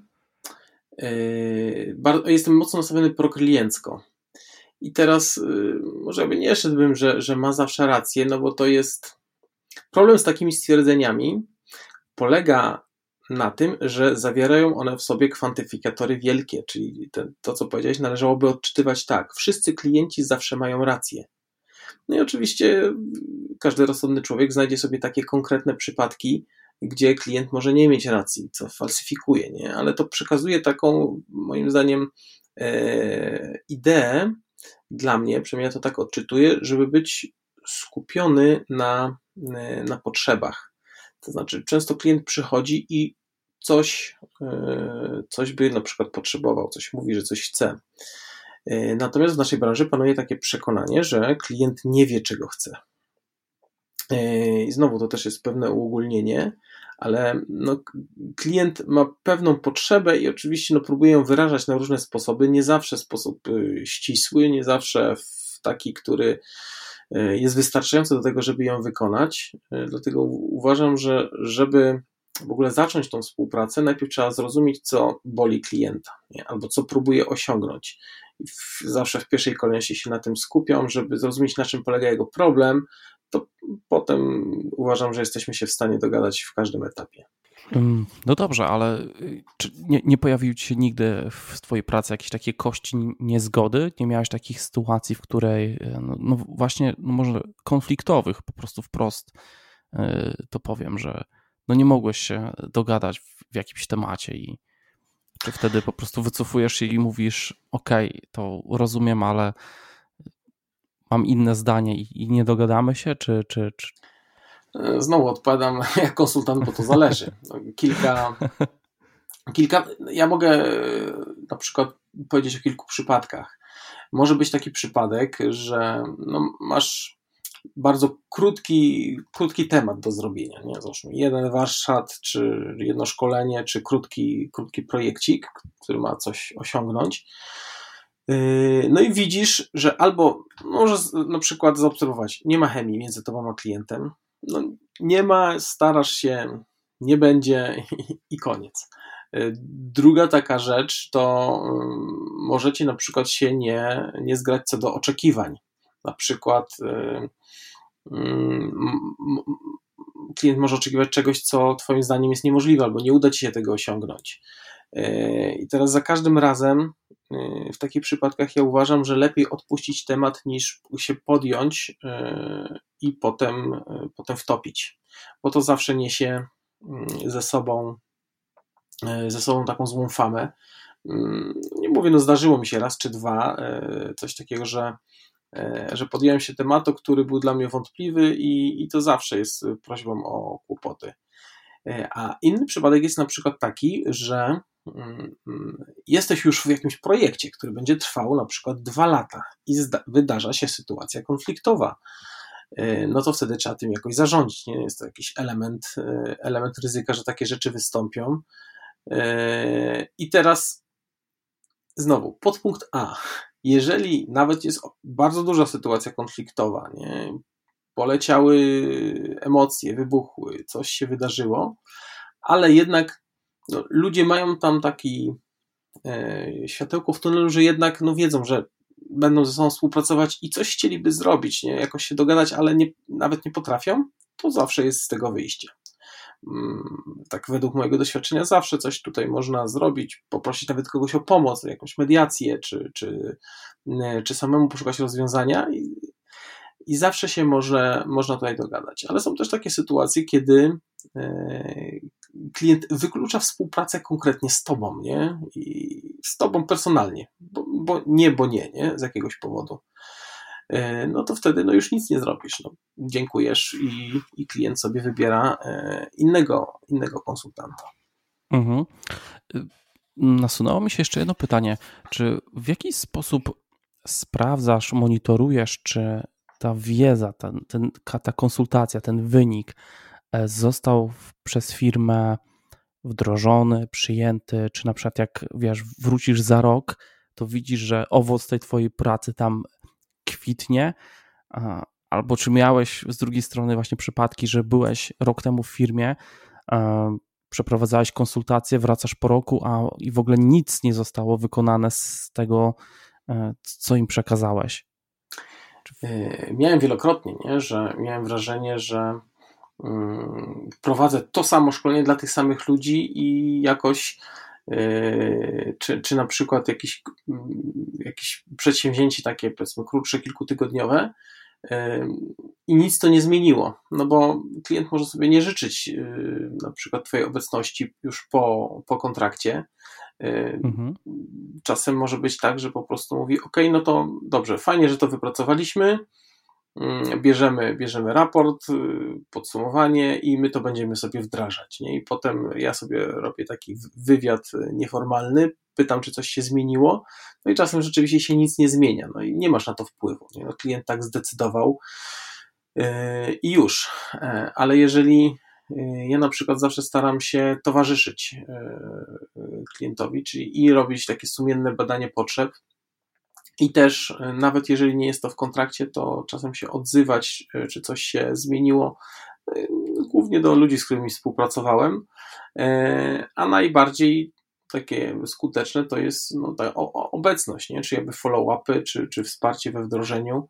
yy, jestem mocno nastawiony prokliencko. I teraz yy, może by nie szedłbym, że, że ma zawsze rację, no bo to jest problem z takimi stwierdzeniami polega na tym, że zawierają one w sobie kwantyfikatory wielkie, czyli te, to, co powiedziałeś, należałoby odczytywać tak. Wszyscy klienci zawsze mają rację. No i oczywiście każdy rozsądny człowiek znajdzie sobie takie konkretne przypadki, gdzie klient może nie mieć racji, co falsyfikuje, nie? ale to przekazuje taką, moim zdaniem, e, ideę dla mnie, przynajmniej ja to tak odczytuję, żeby być skupiony na, e, na potrzebach. To znaczy, często klient przychodzi i coś, e, coś by na przykład potrzebował, coś mówi, że coś chce. E, natomiast w naszej branży panuje takie przekonanie, że klient nie wie, czego chce. E, I znowu to też jest pewne uogólnienie, ale no, klient ma pewną potrzebę i oczywiście no, próbuje ją wyrażać na różne sposoby, nie zawsze w sposób y, ścisły, nie zawsze w taki, który y, jest wystarczający do tego, żeby ją wykonać. Y, dlatego uważam, że żeby w ogóle zacząć tą współpracę, najpierw trzeba zrozumieć, co boli klienta, nie? albo co próbuje osiągnąć. Zawsze w pierwszej kolejności się na tym skupiam, żeby zrozumieć, na czym polega jego problem, to potem uważam, że jesteśmy się w stanie dogadać w każdym etapie. No dobrze, ale y, czy nie, nie pojawiły ci się nigdy w Twojej pracy jakieś takie kości niezgody? Nie miałeś takich sytuacji, w której, y, no, no właśnie, no może konfliktowych, po prostu wprost y, to powiem, że no nie mogłeś się dogadać w jakimś temacie i czy wtedy po prostu wycofujesz się i mówisz, ok, to rozumiem, ale mam inne zdanie i, i nie dogadamy się, czy, czy, czy... Znowu odpowiadam jak konsultant, bo to zależy. No, kilka, kilka, ja mogę na przykład powiedzieć o kilku przypadkach. Może być taki przypadek, że no, masz bardzo krótki, krótki temat do zrobienia. Nie? Załóżmy jeden warsztat, czy jedno szkolenie, czy krótki, krótki projekcik, który ma coś osiągnąć. Yy, no i widzisz, że albo możesz na przykład zaobserwować, nie ma chemii między tobą a klientem, no nie ma, starasz się, nie będzie i koniec. Yy, druga taka rzecz to yy, możecie na przykład się nie, nie zgrać co do oczekiwań. Na przykład klient może oczekiwać czegoś, co Twoim zdaniem jest niemożliwe, albo nie uda Ci się tego osiągnąć. I teraz za każdym razem Y, w takich przypadkach ja uważam, że lepiej odpuścić temat niż się podjąć y, i potem, potem wtopić, bo to zawsze niesie ze sobą, ze sobą taką złą famę. Nie mówię, no zdarzyło mi się raz czy dwa coś takiego, że, że podjąłem się tematu, który był dla mnie wątpliwy i, i to zawsze jest prośbą o kłopoty. A inny przypadek jest na przykład taki, że Mm, mm, jesteś już w jakimś projekcie, który będzie trwał na przykład dwa lata i wydarza się sytuacja konfliktowa, y, no to wtedy trzeba tym jakoś zarządzić. Nie? Jest to jakiś element, y, element ryzyka, że takie rzeczy wystąpią. Y, I teraz znowu, podpunkt A. Jeżeli nawet jest bardzo duża sytuacja konfliktowa, nie? poleciały emocje, wybuchły, coś się wydarzyło, ale jednak no, ludzie mają tam taki e, światełko w tunelu, że jednak no, wiedzą, że będą ze sobą współpracować i coś chcieliby zrobić, nie? jakoś się dogadać, ale nie, nawet nie potrafią, to zawsze jest z tego wyjście. Mm, tak według mojego doświadczenia zawsze coś tutaj można zrobić, poprosić nawet kogoś o pomoc, jakąś mediację, czy, czy, e, czy samemu poszukać rozwiązania i, i zawsze się może, można tutaj dogadać. Ale są też takie sytuacje, kiedy, e, klient wyklucza współpracę konkretnie z tobą, nie? I z tobą personalnie, bo, bo nie, bo nie, nie? Z jakiegoś powodu. E, no to wtedy no już nic nie zrobisz. No, dziękujesz i, i klient sobie wybiera e, innego, innego konsultanta. Mhm. Nasunęło mi się jeszcze jedno pytanie. Czy w jaki sposób sprawdzasz, monitorujesz, czy ta wiedza, ten, ten, ta konsultacja, ten wynik E, został przez firmę wdrożony, przyjęty, czy na przykład jak wiesz, wrócisz za rok, to widzisz, że owoc tej twojej pracy tam kwitnie, albo czy miałeś z drugiej strony właśnie przypadki, że byłeś rok temu w firmie, przeprowadzałeś konsultacje, wracasz po roku, a i w ogóle nic nie zostało wykonane z tego, e, co im przekazałeś. E, miałem wielokrotnie, nie? że miałem wrażenie, że prowadzę to samo szkolenie dla tych samych ludzi i jakoś yy, czy, czy na przykład jakieś, mm, jakieś przedsięwzięcie takie powiedzmy krótsze, kilkutygodniowe i nic to nie zmieniło, no bo klient może sobie nie życzyć na przykład Twojej obecności już po, po kontrakcie. Mhm. Czasem może być tak, że po prostu mówi: OK, no to dobrze, fajnie, że to wypracowaliśmy bierzemy, bierzemy raport, y, podsumowanie i my to będziemy sobie wdrażać. Nie? I potem ja sobie robię taki wywiad nieformalny, pytam, czy coś się zmieniło, no i czasem rzeczywiście się nic nie zmienia, no i nie masz na to wpływu. Nie? No, klient tak zdecydował yy, i już. E, ale jeżeli y, ja na przykład zawsze staram się towarzyszyć y, klientowi, czyli i robić takie sumienne badanie potrzeb, i też, e, nawet jeżeli nie jest to w kontrakcie, to czasem się odzywać, e, czy coś się zmieniło, e, głównie do ludzi, z którymi współpracowałem. A najbardziej takie skuteczne to jest no, ta obecność, nie? czy jakby follow-upy, czy, czy wsparcie we wdrożeniu.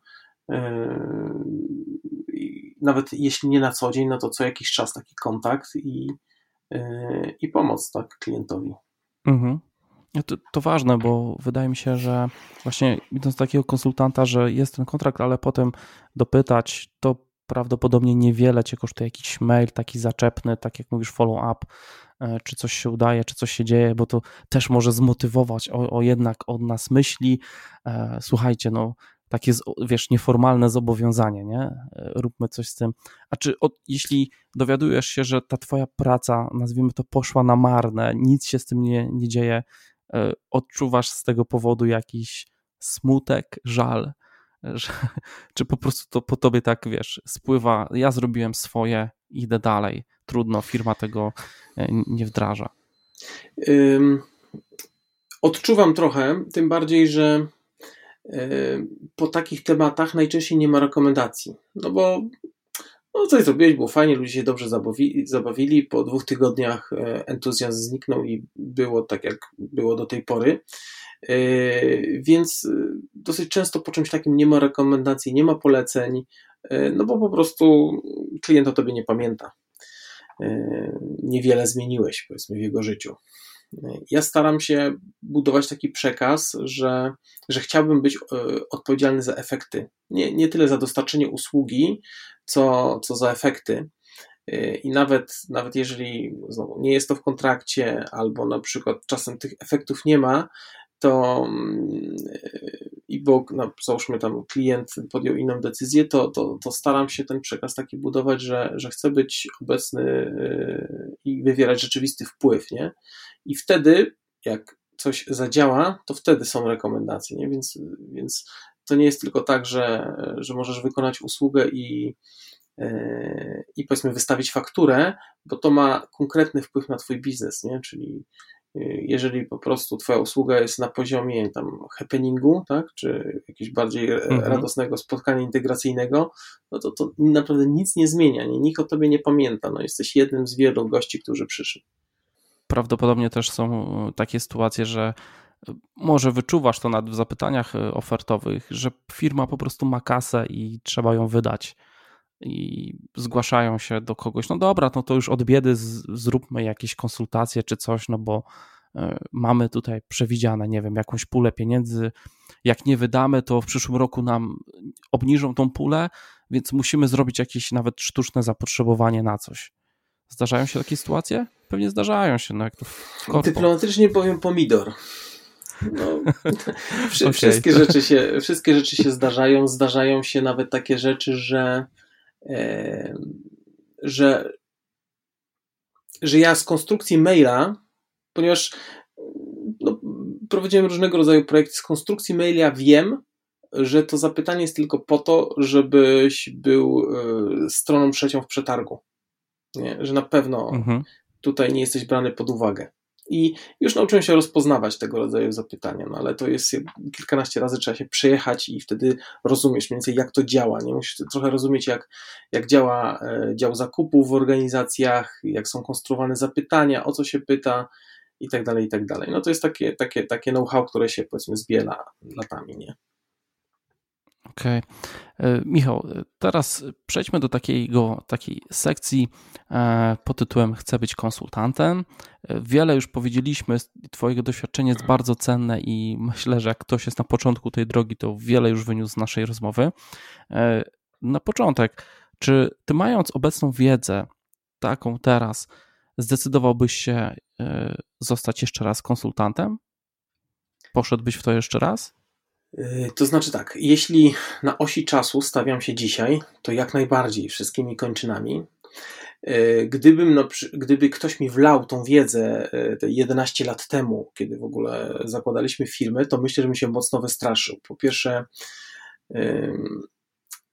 Nawet jeśli nie na co dzień, no to co jakiś czas taki kontakt i, i pomoc tak klientowi. Mhm. To, to, ważne, bo wydaje mi się, że właśnie idąc do takiego konsultanta, że jest ten kontrakt, ale potem dopytać, to prawdopodobnie niewiele cię kosztuje jakiś mail taki zaczepny, tak jak mówisz, follow-up, e, czy coś się udaje, czy coś się dzieje, bo to też może zmotywować o, o jednak od nas myśli. E, słuchajcie, no takie, wiesz, nieformalne zobowiązanie, nie? E, róbmy coś z tym. A czy od, jeśli dowiadujesz się, że ta twoja praca, nazwijmy to, poszła na marne, nic się z tym nie, nie dzieje, odczuwasz z tego powodu jakiś smutek, żal, że, czy po prostu to po tobie tak, wiesz, spływa, ja zrobiłem swoje, idę dalej, trudno, firma tego e, nie wdraża. Um, odczuwam trochę, tym bardziej, że po takich tematach najczęściej nie ma rekomendacji. No bo no coś zrobiłeś, było fajnie, ludzie się dobrze zabawili, zabawili. Po dwóch tygodniach e, entuzjazm zniknął i było tak, jak było do tej pory. E, więc e, dosyć często po czymś takim nie ma rekomendacji, nie ma poleceń, no bo po prostu klient o tobie nie pamięta. Niewiele zmieniłeś, powiedzmy, w jego życiu. Ja staram się budować taki przekaz, że, że chciałbym być e, odpowiedzialny za efekty. Nie, nie tyle za dostarczenie usługi, co, co za efekty. E, I nawet, nawet jeżeli znowu, nie jest to w kontrakcie, albo na przykład czasem tych efektów nie ma, to mm, i bo no, załóżmy tam klient podjął inną decyzję, to, to, to staram się ten przekaz taki budować, że, że chcę być obecny y, i wywierać rzeczywisty wpływ, nie? I wtedy, jak coś zadziała, to wtedy są rekomendacje, nie? Więc, więc to nie jest tylko tak, że, że możesz wykonać usługę i, y, i powiedzmy wystawić fakturę, bo to ma konkretny wpływ na Twój biznes, nie? Czyli jeżeli po prostu Twoja usługa jest na poziomie tam happeningu, tak, czy jakiegoś bardziej mhm. radosnego spotkania integracyjnego, no to, to naprawdę nic nie zmienia, nie? nikt o Tobie nie pamięta, no jesteś jednym z wielu gości, którzy przyszli. Prawdopodobnie też są takie sytuacje, że może wyczuwasz to nawet w zapytaniach ofertowych, że firma po prostu ma kasę i trzeba ją wydać i zgłaszają się do kogoś, no dobra, no to już od biedy z, zróbmy jakieś konsultacje czy coś, no bo y, mamy tutaj przewidziane, nie wiem, jakąś pulę pieniędzy. Jak nie wydamy, to w przyszłym roku nam obniżą tą pulę, więc musimy zrobić jakieś nawet sztuczne zapotrzebowanie na coś. Zdarzają się takie sytuacje? Pewnie zdarzają się, no jak to w Dyplomatycznie powiem pomidor. No, okay. wszystkie, rzeczy się, wszystkie rzeczy się zdarzają. Zdarzają się nawet takie rzeczy, że że, że ja z konstrukcji maila, ponieważ no, prowadziłem różnego rodzaju projekty, z konstrukcji maila wiem, że to zapytanie jest tylko po to, żebyś był e, stroną trzecią w przetargu. Nie? Że na pewno mhm. tutaj nie jesteś brany pod uwagę. I już nauczyłem się rozpoznawać tego rodzaju zapytania, no ale to jest kilkanaście razy trzeba się przejechać i wtedy rozumiesz mniej więcej, jak to działa. Nie musisz trochę rozumieć, jak, jak działa e, dział zakupów w organizacjach, jak są konstruowane zapytania, o co się pyta i tak dalej, i tak dalej. No to jest takie, takie, takie know-how, które się powiedzmy zbiera latami, nie? Okej. Okay. E, Michał, teraz przejdźmy do takiego, takiej sekcji e, pod tytułem Chcę być konsultantem. E, wiele już powiedzieliśmy, Twojego doświadczenie jest bardzo cenne i myślę, że jak ktoś jest na początku tej drogi, to wiele już wyniósł z naszej rozmowy. Na początek, czy Ty mając obecną wiedzę, taką teraz, zdecydowałbyś się zostać jeszcze raz konsultantem? Poszedłbyś w to jeszcze raz? Yy, to znaczy tak, jeśli na osi czasu stawiam się dzisiaj, to jak najbardziej wszystkimi kończynami. Yy, gdybym, no, gdyby ktoś mi wlał tą wiedzę yy, te 11 lat temu, kiedy w ogóle zakładaliśmy firmy, to myślę, że bym się mocno wystraszył. Po pierwsze,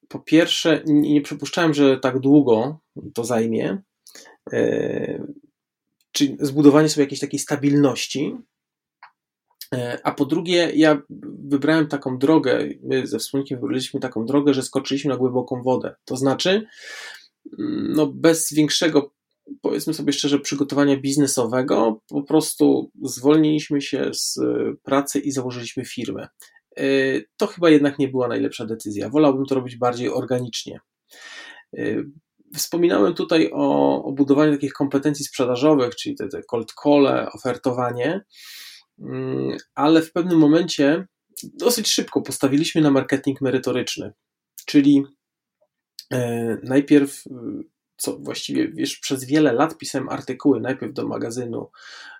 po pierwsze, nie przypuszczałem, że tak długo to zajmie. Czyli zbudowanie sobie jakiejś takiej stabilności, a po drugie, ja wybrałem taką drogę, my ze wspólnikiem wybraliśmy taką drogę, że skoczyliśmy na głęboką wodę. To znaczy, mm, no bez większego, powiedzmy sobie szczerze, przygotowania biznesowego, po prostu zwolniliśmy się z pracy i założyliśmy firmę. E, to chyba jednak nie była najlepsza decyzja. Wolałbym to robić bardziej organicznie. E, wspominałem tutaj o, o budowaniu takich kompetencji sprzedażowych, czyli te, te cold call, ofertowanie. Mm, ale w pewnym momencie dosyć szybko postawiliśmy na marketing merytoryczny, czyli e, najpierw, co właściwie wiesz, przez wiele lat pisałem artykuły, najpierw do magazynu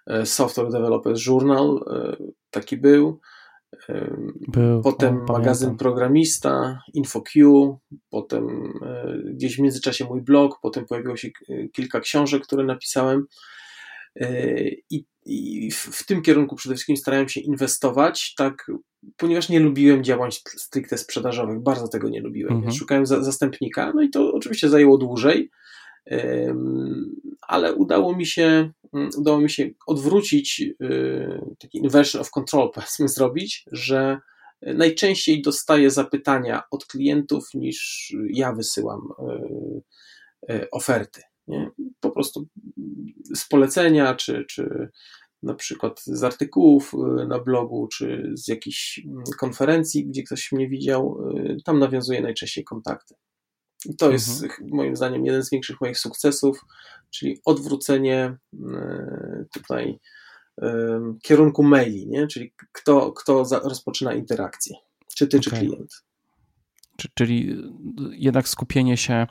e, Software Developers Journal, e, taki był, Był, potem o, magazyn Programista, InfoQ, potem gdzieś w międzyczasie mój blog, potem pojawiło się kilka książek, które napisałem. E, I, i w, w, tym kierunku przede wszystkim starałem się inwestować, tak, ponieważ nie lubiłem działań stricte sprzedażowych, bardzo tego nie lubiłem. Mhm. Szukałem za, zastępnika, no i to oczywiście zajęło dłużej, ale udało mi się, mm, udało mi się odwrócić y, taki inversion of control, powiedzmy, zrobić, że najczęściej dostaję zapytania od klientów niż ja wysyłam y, y, oferty. Nie? Po prostu z polecenia, czy, czy na przykład z artykułów na blogu, czy z jakichś mm, konferencji, gdzie ktoś mnie widział, tam nawiązuję najczęściej kontakty. I to mhm. jest moim zdaniem jeden z większych moich sukcesów, czyli odwrócenie e, tutaj kierunku maili, nie? czyli kto, kto rozpoczyna interakcję, czy ty, okay. czy klient. Czyli jednak skupienie się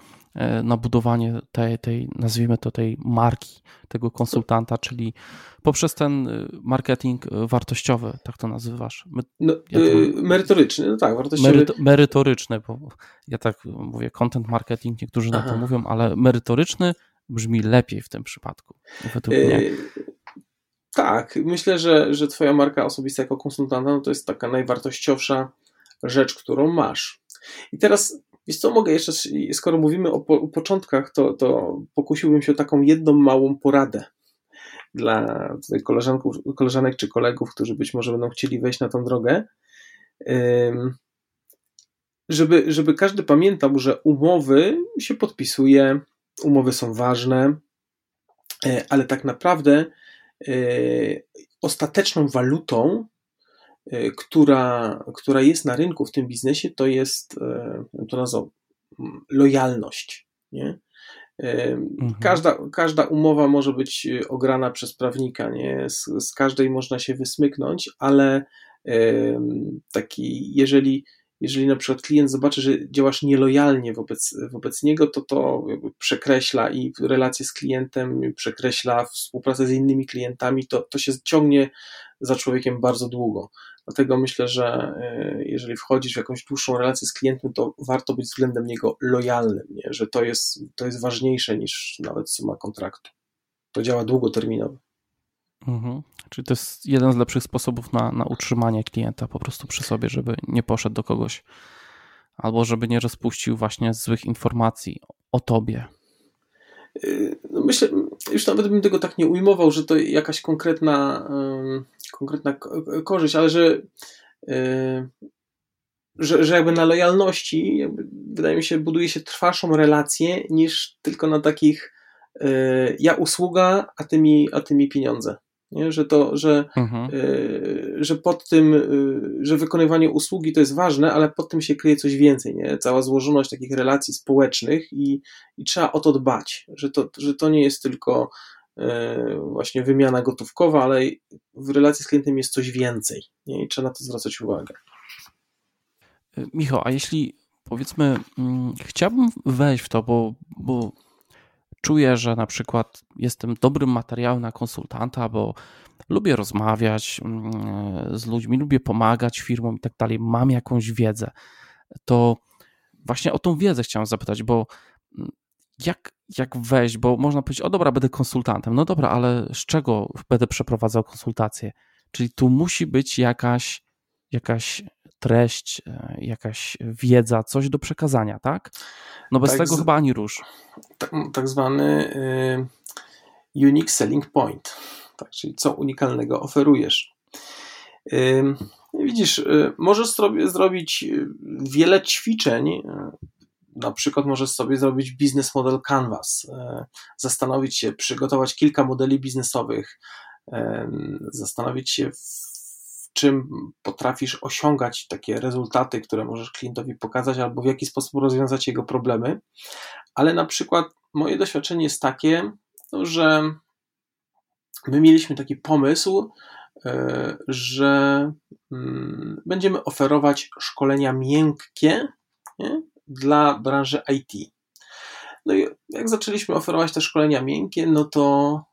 na budowanie tej, tej, nazwijmy to, tej marki, tego konsultanta, czyli poprzez ten e, marketing e, wartościowy, tak to nazywasz? My, no, ja to, merytoryczny, no tak, wartościowy. Meryto, merytoryczny, bo ja tak mówię, content marketing, niektórzy Aha. na to mówią, ale merytoryczny brzmi lepiej w tym przypadku, według mnie. Tak, myślę, że, że twoja marka osobista jako konsultanta no to jest taka najwartościowsza rzecz, którą masz. I teraz Wiesz co, mogę jeszcze, skoro mówimy o, po, o początkach, to, to pokusiłbym się o taką jedną małą poradę dla koleżanków, koleżanek czy kolegów, którzy być może będą chcieli wejść na tą drogę, żeby, żeby każdy pamiętał, że umowy się podpisuje, umowy są ważne, e, ale tak naprawdę e, ostateczną walutą która, która jest na rynku w tym biznesie, to jest e, to nazwą lojalność. Nie? E, mhm. Każda, każda umowa może być ograna przez prawnika, nie? Z, z każdej można się wysmyknąć, ale taki, jeżeli, jeżeli na przykład klient zobaczy, że działasz nielojalnie wobec, wobec niego, to to przekreśla i relacje z klientem, przekreśla współpracę z innymi klientami, to, to się ciągnie za człowiekiem bardzo długo. Dlatego myślę, że e, jeżeli wchodzisz w jakąś dłuższą relację z klientem, to warto być względem niego lojalnym, nie? że to jest, to jest ważniejsze niż nawet suma kontraktu. To działa długoterminowo. Mhm. Czyli to jest jeden z lepszych sposobów na, na utrzymanie klienta po prostu przy sobie, żeby nie poszedł do kogoś albo żeby nie rozpuścił właśnie złych informacji o tobie. No myślę, już nawet bym tego tak nie ujmował, że to jakaś konkretna, konkretna korzyść, ale że, że, że jakby na lojalności, jakby, wydaje mi się, buduje się trwalszą relację niż tylko na takich ja usługa, a ty mi, a ty mi pieniądze. Nie? Że to, że, mhm. y, że pod tym, y, że wykonywanie usługi to jest ważne, ale pod tym się kryje coś więcej, nie? Cała złożoność takich relacji społecznych i, i trzeba o to dbać, że to, że to nie jest tylko y, właśnie wymiana gotówkowa, ale w relacji z klientem jest coś więcej nie? i trzeba na to zwracać uwagę. Michał, a jeśli powiedzmy, mm, chciałbym wejść w to, bo, bo czuję, że na przykład jestem dobrym materiałem na konsultanta, bo lubię rozmawiać mm, z ludźmi, lubię pomagać firmom i tak dalej, mam jakąś wiedzę, to właśnie o tą wiedzę chciałem zapytać, bo mm, jak, jak wejść, bo można powiedzieć, o dobra, będę konsultantem. No dobra, ale z czego będę przeprowadzał konsultację? Czyli tu musi być jakaś, jakaś treść, e, jakaś wiedza, coś do przekazania, tak? No bez tak tego z... chyba ani rusz. Tak, tak zwany y, unique selling point, tak, czyli co unikalnego oferujesz. Y, widzisz, y, możesz sobie zrobić y, wiele ćwiczeń, y, na przykład możesz sobie zrobić business model canvas, y, zastanowić się, przygotować kilka modeli biznesowych, zastanowić się w czym potrafisz osiągać takie rezultaty, które możesz klientowi pokazać, albo w jaki sposób rozwiązać jego problemy. Ale na przykład moje doświadczenie jest takie, no, że my mieliśmy taki pomysł, e, że mm, będziemy oferować szkolenia miękkie nie, dla branży IT. No i jak zaczęliśmy oferować te szkolenia miękkie, no to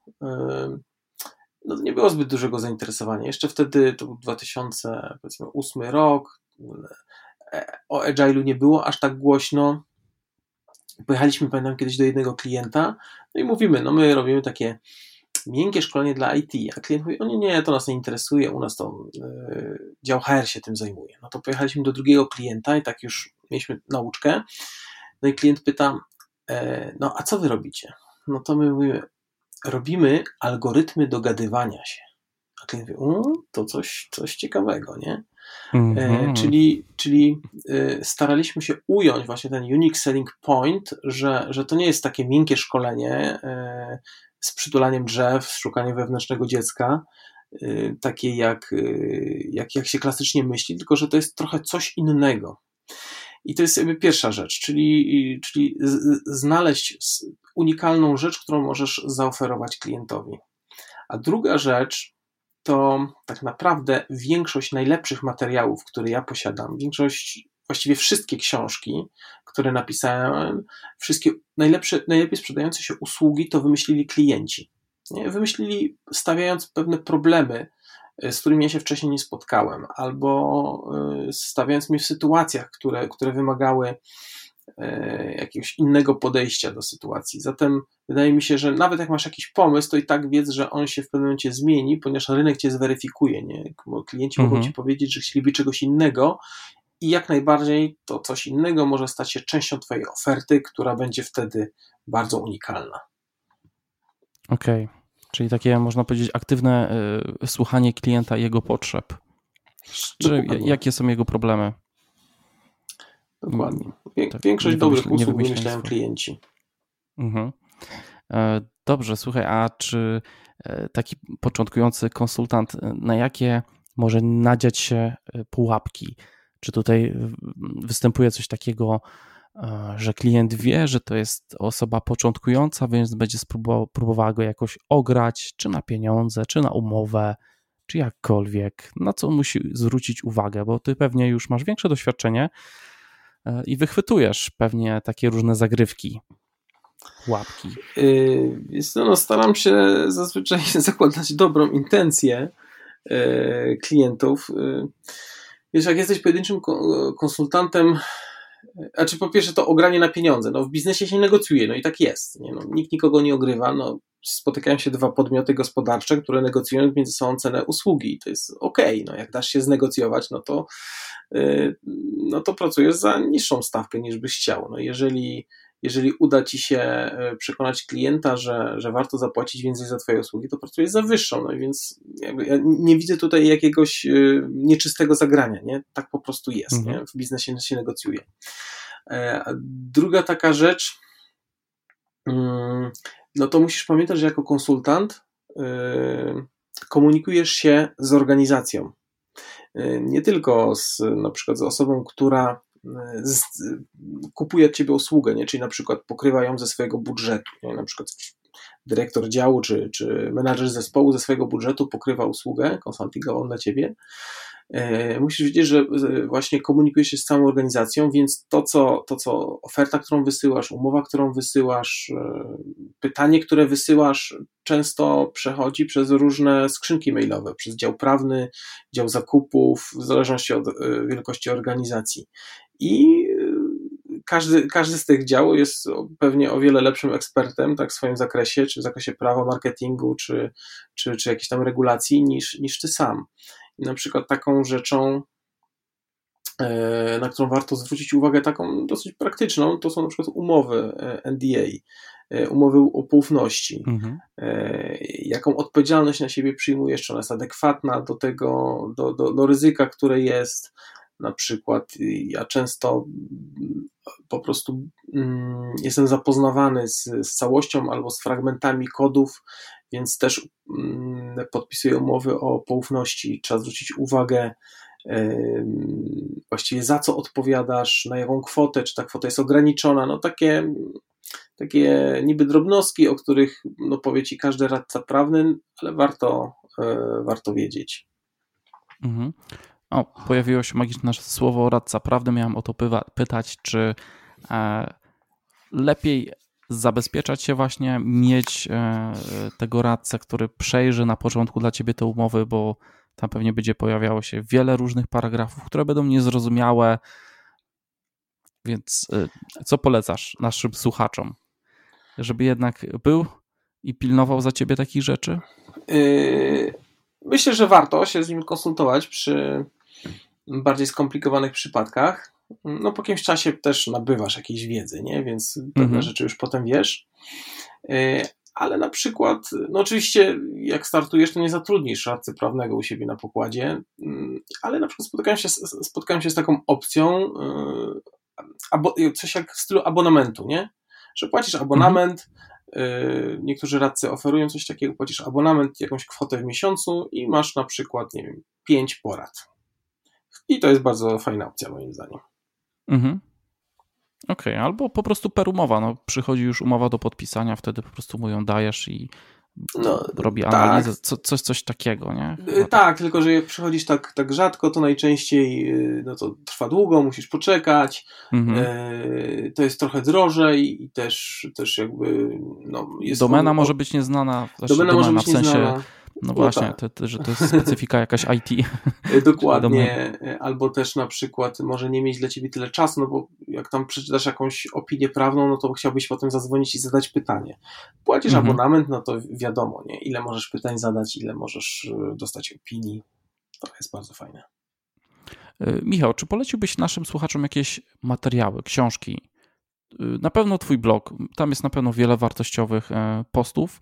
no, nie było zbyt dużego zainteresowania. Jeszcze wtedy, to był 2008 rok, o Agile'u nie było aż tak głośno. Pojechaliśmy, pamiętam, kiedyś do jednego klienta, no i mówimy, no my robimy takie miękkie szkolenie dla IT, a klient mówi, o nie, nie, to nas nie interesuje, u nas to yy, dział HR się tym zajmuje. No to pojechaliśmy do drugiego klienta i tak już mieliśmy nauczkę, no i klient pyta, e, no a co wy robicie? No to my mówimy, robimy algorytmy dogadywania się. A klient mówi, to coś, coś ciekawego, nie? Mm -hmm. czyli czyli e, staraliśmy się ująć właśnie ten unique selling point, że, że to nie jest takie miękkie szkolenie z przytulaniem drzew, z szukaniem wewnętrznego dziecka, takie jak, jak, jak się klasycznie myśli, tylko że to jest trochę coś innego. I to jest jakby pierwsza rzecz, czyli, czyli znaleźć unikalną rzecz, którą możesz zaoferować klientowi. A druga rzecz to tak naprawdę większość najlepszych materiałów, które ja posiadam, większość, właściwie wszystkie książki, które napisałem, wszystkie najlepsze, najlepiej sprzedające się usługi to wymyślili klienci. Wymyślili, stawiając pewne problemy, z którymi ja się wcześniej nie spotkałem, albo e, stawiając mnie w sytuacjach, które, które wymagały e, jakiegoś innego podejścia do sytuacji. Zatem wydaje mi się, że nawet jak masz jakiś pomysł, to i tak wiedz, że on się w pewnym momencie zmieni, ponieważ rynek cię zweryfikuje. Nie? Klienci mhm. mogą ci powiedzieć, że chcieliby czegoś innego i jak najbardziej to coś innego może stać się częścią twojej oferty, która będzie wtedy bardzo unikalna. Okej. Okay. Czyli takie, można powiedzieć, aktywne y, słuchanie klienta i jego potrzeb. Czy jakie są jego problemy? Dokładnie. Tak, większość dobrych usług wymyślają klienci. Mhm. E, dobrze, słuchaj, a czy e, taki początkujący konsultant, e, na jakie może nadziać się pułapki? Czy tutaj występuje coś takiego, że klient wie, że to jest osoba początkująca, więc będzie próbowała go jakoś ograć, czy na pieniądze, czy na umowę, czy jakkolwiek, na co musi zwrócić uwagę, bo ty pewnie już masz większe doświadczenie e, i wychwytujesz pewnie takie różne zagrywki, łapki. Yy, no, staram się zazwyczaj zakładać dobrą intencję yy, klientów. Yy, wiesz, jak jesteś pojedynczym konsultantem, znaczy po pierwsze to ogranie na pieniądze. No w biznesie się negocjuje, no i tak jest. Nie? No, nikt nikogo nie ogrywa. No, spotykają się dwa podmioty gospodarcze, które negocjują między sobą cenę usługi to jest ok. No, jak dasz się znegocjować, no to, yy, no to pracujesz za niższą stawkę niż byś chciał. No, jeżeli jeżeli uda ci się e, przekonać klienta, że, że warto zapłacić więcej za Twoje usługi, to pracujesz za wyższą. No więc ja nie widzę tutaj jakiegoś e, nieczystego zagrania. Nie? Tak po prostu jest. Mhm. Nie? W biznesie się negocjuje. E, druga taka rzecz, mm, no to musisz pamiętać, że jako konsultant komunikujesz się z organizacją. Nie tylko z na przykład z osobą, która z, kupuje od ciebie usługę, nie? czyli na przykład pokrywa ją ze swojego budżetu. Nie? Na przykład dyrektor działu czy, czy menadżer zespołu ze swojego budżetu pokrywa usługę konsultingową dla ciebie. E, musisz wiedzieć, że właśnie komunikujesz się z całą organizacją, więc to co, to, co oferta, którą wysyłasz, umowa, którą wysyłasz, e, pytanie, które wysyłasz, często przechodzi przez różne skrzynki mailowe, przez dział prawny, dział zakupów, w zależności od e, wielkości organizacji i y, każdy, każdy z tych działów jest pewnie o wiele lepszym ekspertem tak, w swoim zakresie, czy w zakresie prawa, marketingu, czy, czy, czy jakiejś tam regulacji, niż, niż ty sam. I na przykład taką rzeczą, e, na którą warto zwrócić uwagę, taką dosyć praktyczną, to są na przykład umowy e, NDA, e, umowy o poufności. Mhm. Jaką odpowiedzialność na siebie przyjmujesz, czy ona jest adekwatna do tego, do, do, do ryzyka, które jest, na przykład ja często po prostu mm, jestem zapoznawany z, z całością albo z fragmentami kodów, więc też mm, podpisuję umowy o poufności. Trzeba zwrócić uwagę, właściwie za co odpowiadasz, na jaką kwotę, czy ta kwota jest ograniczona. No takie, takie niby drobnostki, o których no, powie ci każdy radca prawny, ale warto, e, warto wiedzieć. Mhm. O, pojawiło się magiczne słowo radca prawdy. Miałem o to pytać, czy e, lepiej zabezpieczać się właśnie, mieć e, tego radcę, który przejrzy na początku dla ciebie te umowy, bo tam pewnie będzie pojawiało się wiele różnych paragrafów, które będą niezrozumiałe. Więc e, co polecasz naszym słuchaczom? Żeby jednak był i pilnował za ciebie takich rzeczy? Yy, myślę, że warto się z nim konsultować przy bardziej skomplikowanych przypadkach. No, po jakimś czasie też nabywasz jakiejś wiedzy, nie? Więc pewne mhm. rzeczy już potem wiesz. Yy, ale na przykład, no oczywiście, jak startujesz, to nie zatrudnisz radcy prawnego u siebie na pokładzie, yy, ale na przykład spotkałem się, spotkałem się z taką opcją, coś jak w stylu abonamentu, nie? Że płacisz abonament, mhm Y, niektórzy radcy oferują coś takiego, płacisz abonament, jakąś kwotę w miesiącu i masz na przykład, nie wiem, 5 porad. I to jest bardzo fajna opcja, moim zdaniem. Mhm. Okej, okay, albo po prostu per umowa. No, przychodzi już umowa do podpisania, wtedy po prostu mu ją dajesz i no, robi tak. analizę, tak. co, coś, coś takiego, nie? Chyba tak, tak, tylko że jak przychodzisz tak, tak rzadko, to najczęściej y, no to trwa długo, musisz poczekać, mhm. e, to jest trochę drożej i też, też jakby no, jest... Domena może być nieznana, domena, domena może być w sensie... Nieznana no właśnie, tak. to, że to jest specyfika jakaś IT. Dokładnie, albo też na przykład może nie mieć dla ciebie tyle czasu, no bo jak tam przeczytasz jakąś opinię prawną, no to chciałbyś potem zadzwonić i zadać pytanie. Płacisz mhm. abonament, no to wiadomo, nie? ile możesz pytań zadać, ile możesz e, dostać opinii. To jest bardzo fajne. E, Michał, czy poleciłbyś naszym słuchaczom jakieś materiały, książki? E, na pewno Twój blog, tam jest na pewno wiele wartościowych postów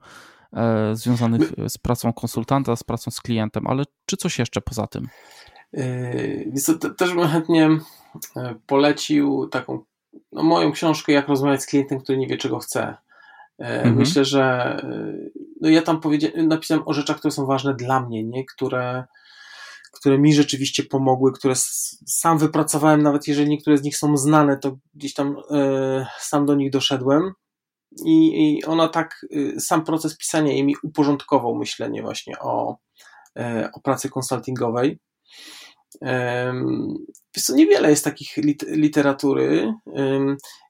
związanych z pracą konsultanta, z pracą z klientem, ale czy coś jeszcze poza tym? E, też bym chętnie e, polecił taką no, moją książkę Jak rozmawiać z klientem, który nie wie, czego chce. Mhm. Myślę, że no ja tam napisałem o rzeczach, które są ważne dla mnie, nie? Które, które mi rzeczywiście pomogły, które sam wypracowałem, nawet jeżeli niektóre z nich są znane, to gdzieś tam sam do nich doszedłem i, i ona tak, y, sam proces pisania jej mi uporządkował myślenie właśnie o, e, o pracy konsultingowej. Wiesz co, niewiele jest takich literatury.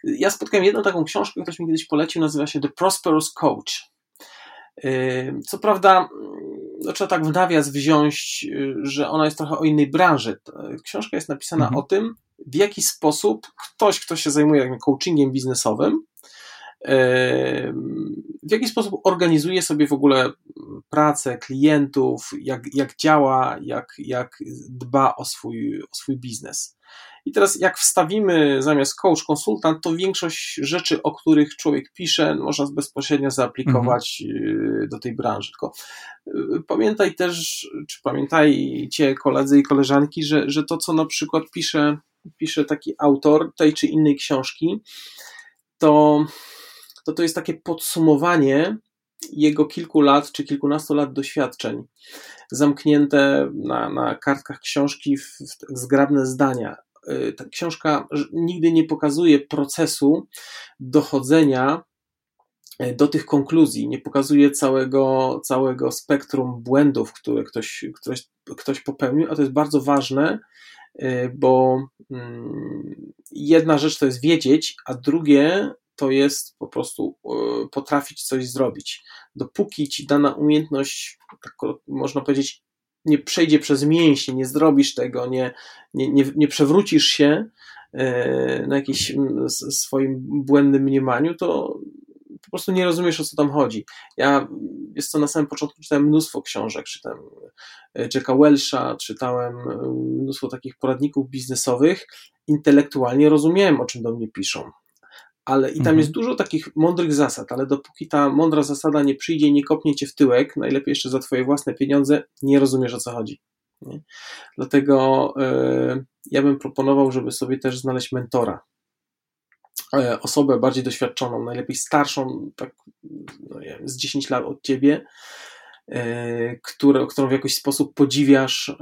Ja spotkałem jedną taką książkę, ktoś mi kiedyś polecił, nazywa się The Prosperous Coach. Co prawda, no, trzeba tak w nawias wziąć, y, że ona jest trochę o innej branży. Książka jest napisana mhm. o tym, w jaki sposób ktoś, kto się zajmuje coachingiem biznesowym, w jaki sposób organizuje sobie w ogóle pracę klientów, jak, jak działa, jak, jak dba o swój, o swój biznes. I teraz, jak wstawimy zamiast coach, konsultant, to większość rzeczy, o których człowiek pisze, można bezpośrednio zaaplikować mhm. do tej branży. Tylko y, pamiętaj też, czy pamiętajcie koledzy i koleżanki, że, że to, co na przykład pisze, pisze taki autor tej czy innej książki, to to to jest takie podsumowanie jego kilku lat czy kilkunastu lat doświadczeń, zamknięte na, na kartkach książki w, w zgrabne zdania. Y, ta książka nigdy nie pokazuje procesu dochodzenia y, do tych konkluzji, nie pokazuje całego, całego spektrum błędów, które ktoś, ktoś, ktoś popełnił, a to jest bardzo ważne, y, bo mm, jedna rzecz to jest wiedzieć, a drugie to jest po prostu e, potrafić coś zrobić. Dopóki ci dana umiejętność, tak można powiedzieć, nie przejdzie przez mięśnie, nie zrobisz tego, nie, nie, nie, nie przewrócisz się e, na jakimś swoim błędnym mniemaniu, to po prostu nie rozumiesz, o co tam chodzi. Ja, jest to na samym początku czytałem mnóstwo książek, czytałem e, Jacka Welsha, czytałem mnóstwo takich poradników biznesowych, intelektualnie rozumiałem, o czym do mnie piszą ale i tam mhm. jest dużo takich mądrych zasad, ale dopóki ta mądra zasada nie przyjdzie nie kopnie cię w tyłek, najlepiej jeszcze za twoje własne pieniądze, nie rozumiesz o co chodzi. Nie? Dlatego e, ja bym proponował, żeby sobie też znaleźć mentora. E, osobę bardziej doświadczoną, najlepiej starszą, tak no wiem, z 10 lat od ciebie, e, które, którą w jakiś sposób podziwiasz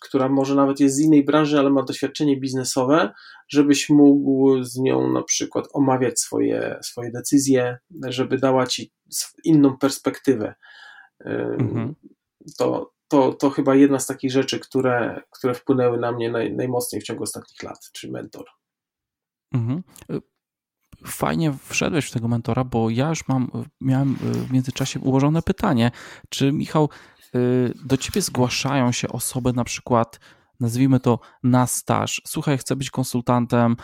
która może nawet jest z innej branży, ale ma doświadczenie biznesowe, żebyś mógł z nią na przykład omawiać swoje, swoje decyzje, żeby dała ci inną perspektywę. Mhm. To, to, to chyba jedna z takich rzeczy, które, które wpłynęły na mnie naj, najmocniej w ciągu ostatnich lat, czy mentor. Mhm. fajnie wszedłeś w tego mentora, bo ja już mam, miałem w międzyczasie ułożone pytanie, czy Michał, do ciebie zgłaszają się osoby na przykład, nazwijmy to na staż, słuchaj, chcę być konsultantem,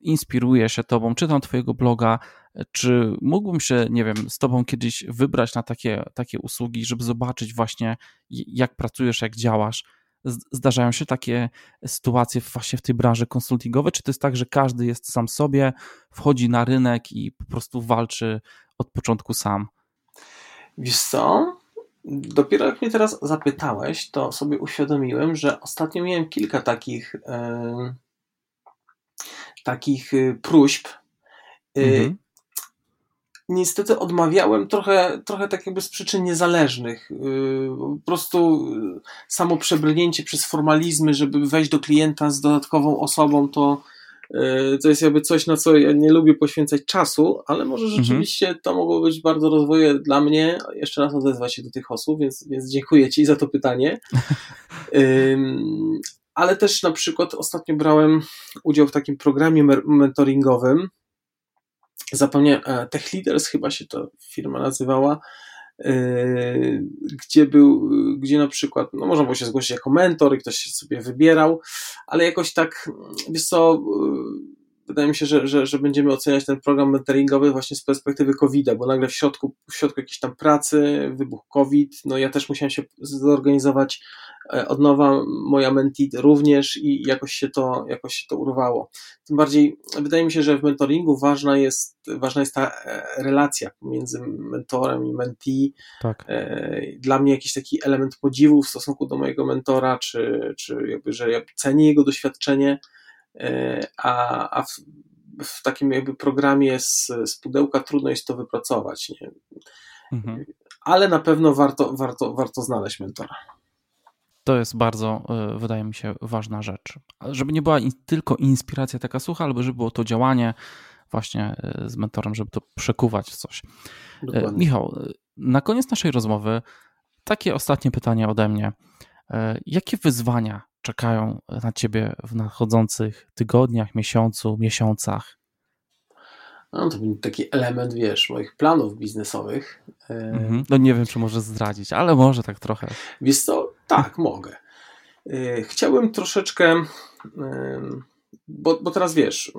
inspiruję się tobą, czytam twojego bloga, czy mógłbym się, nie wiem, z tobą kiedyś wybrać na takie, takie usługi, żeby zobaczyć właśnie, jak pracujesz, jak działasz? Zdarzają się takie sytuacje właśnie w tej branży konsultingowej? Czy to jest tak, że każdy jest sam sobie, wchodzi na rynek i po prostu walczy od początku sam? Wiesz co? Dopiero jak mnie teraz zapytałeś, to sobie uświadomiłem, że ostatnio miałem kilka takich, yy, takich y, próśb. Yy, mhm niestety odmawiałem trochę, trochę tak jakby z przyczyn niezależnych. Y, po prostu y, samo przebrnięcie przez formalizmy, żeby wejść do klienta z dodatkową osobą, to, to jest jakby coś, na co ja nie lubię poświęcać czasu, ale może mhm. rzeczywiście to mogło być bardzo rozwojowe dla mnie. Jeszcze raz odezwać się do tych osób, więc, więc dziękuję Ci za to pytanie. ale też na przykład ostatnio brałem udział w takim programie mentoringowym, zapomniałem, e, Tech Leaders chyba się to firma nazywała, e, gdzie był, gdzie na przykład, no można było się zgłosić jako mentor i ktoś się sobie wybierał, ale jakoś tak, wiesz co, wydaje mi się, że, że, że będziemy oceniać ten program mentoringowy właśnie z perspektywy COVID-a, bo nagle w środku, w środku jakiejś tam pracy, wybuch COVID, no ja też musiałem się zorganizować e, od nowa, moja menti również i jakoś się to, jakoś się to urwało. Tym bardziej wydaje mi się, że w mentoringu ważna jest, ważna jest ta e, relacja pomiędzy mentorem i mentee. Tak. E, dla mnie jakiś taki element podziwu w stosunku do mojego mentora, czy, czy jakby, że ja cenię jego doświadczenie, a, a w, w, takim jakby programie z, z pudełka trudno jest to wypracować. Nie? Mhm. Ale na pewno warto, warto, warto znaleźć mentora. To jest bardzo, e, wydaje mi się, ważna rzecz. Żeby nie była tylko inspiracja taka sucha, ale żeby było to działanie właśnie e, z mentorem, żeby to przekuwać w coś. Dokładnie. Michał, na koniec naszej rozmowy takie ostatnie pytanie ode mnie. Jakie wyzwania czekają na ciebie w nadchodzących tygodniach, miesiącu, miesiącach? No, to będzie taki element, wiesz, moich planów biznesowych. Mhm. No nie wiem, czy może zdradzić, ale może tak trochę. Wiesz co? Tak, mogę. E, chciałbym troszeczkę, bo, bo teraz wiesz,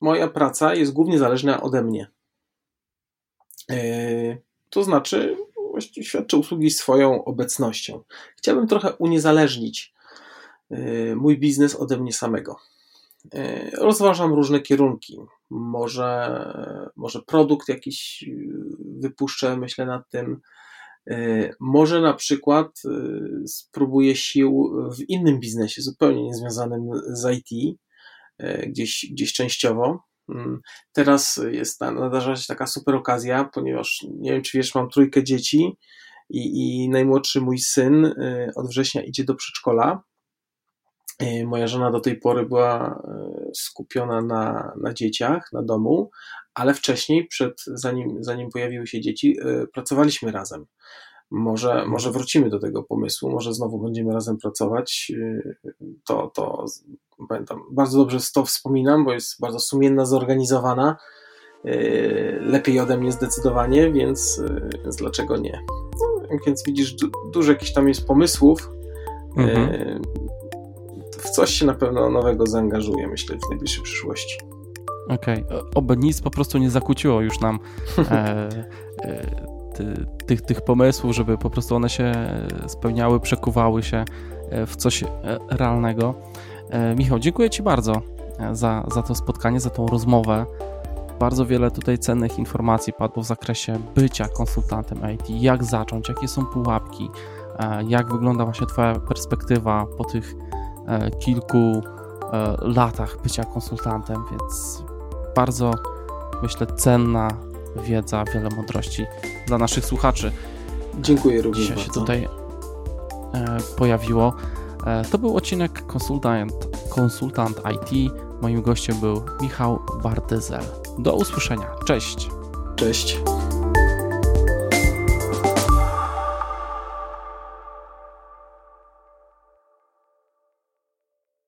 moja praca jest głównie zależna ode mnie. E, to znaczy, świadczę usługi swoją obecnością. Chciałbym trochę uniezależnić mój biznes ode mnie samego. Y, rozważam różne kierunki. Może, może produkt jakiś y, wypuszczę, myślę nad tym. Może na przykład spróbuję sił w innym biznesie, zupełnie niezwiązanym z IT, gdzieś, gdzieś częściowo. Mm, teraz jest, nadarza się taka super okazja, ponieważ nie wiem, czy wiesz, mam trójkę dzieci i, i najmłodszy mój syn od września idzie do przedszkola Moja żona do tej pory była e, skupiona na, na dzieciach, na domu, ale wcześniej, przed, zanim, zanim pojawiły się dzieci, e, pracowaliśmy razem. Może, może wrócimy do tego pomysłu, może znowu będziemy razem pracować. E, to, to pamiętam, bardzo dobrze to wspominam, bo jest bardzo sumienna, zorganizowana. Lepiej ode mnie zdecydowanie, więc, więc dlaczego nie? No, więc widzisz, du, dużo jakichś tam jest pomysłów. Mhm w coś się na pewno nowego zaangażuję, myślę, w najbliższej przyszłości. Okej, okay. oby nic po prostu nie zakłóciło już nam e, e, ty, tych, tych pomysłów, żeby po prostu one się spełniały, przekuwały się e, w coś e, realnego. E, Michał, dziękuję Ci bardzo za, za to spotkanie, za tą rozmowę. Bardzo wiele tutaj cennych informacji padło w zakresie bycia konsultantem IT, jak zacząć, jakie są pułapki, jak wygląda właśnie Twoja perspektywa po tych kilku e, latach bycia konsultantem, więc bardzo myślę cenna wiedza, wiele mądrości dla naszych słuchaczy. Dziękuję również. Dzisiaj bardzo. się tutaj e, pojawiło. To był odcinek Konsultant, Konsultant IT. Moim gościem był Michał Bartyzel. Do usłyszenia. Cześć. Cześć.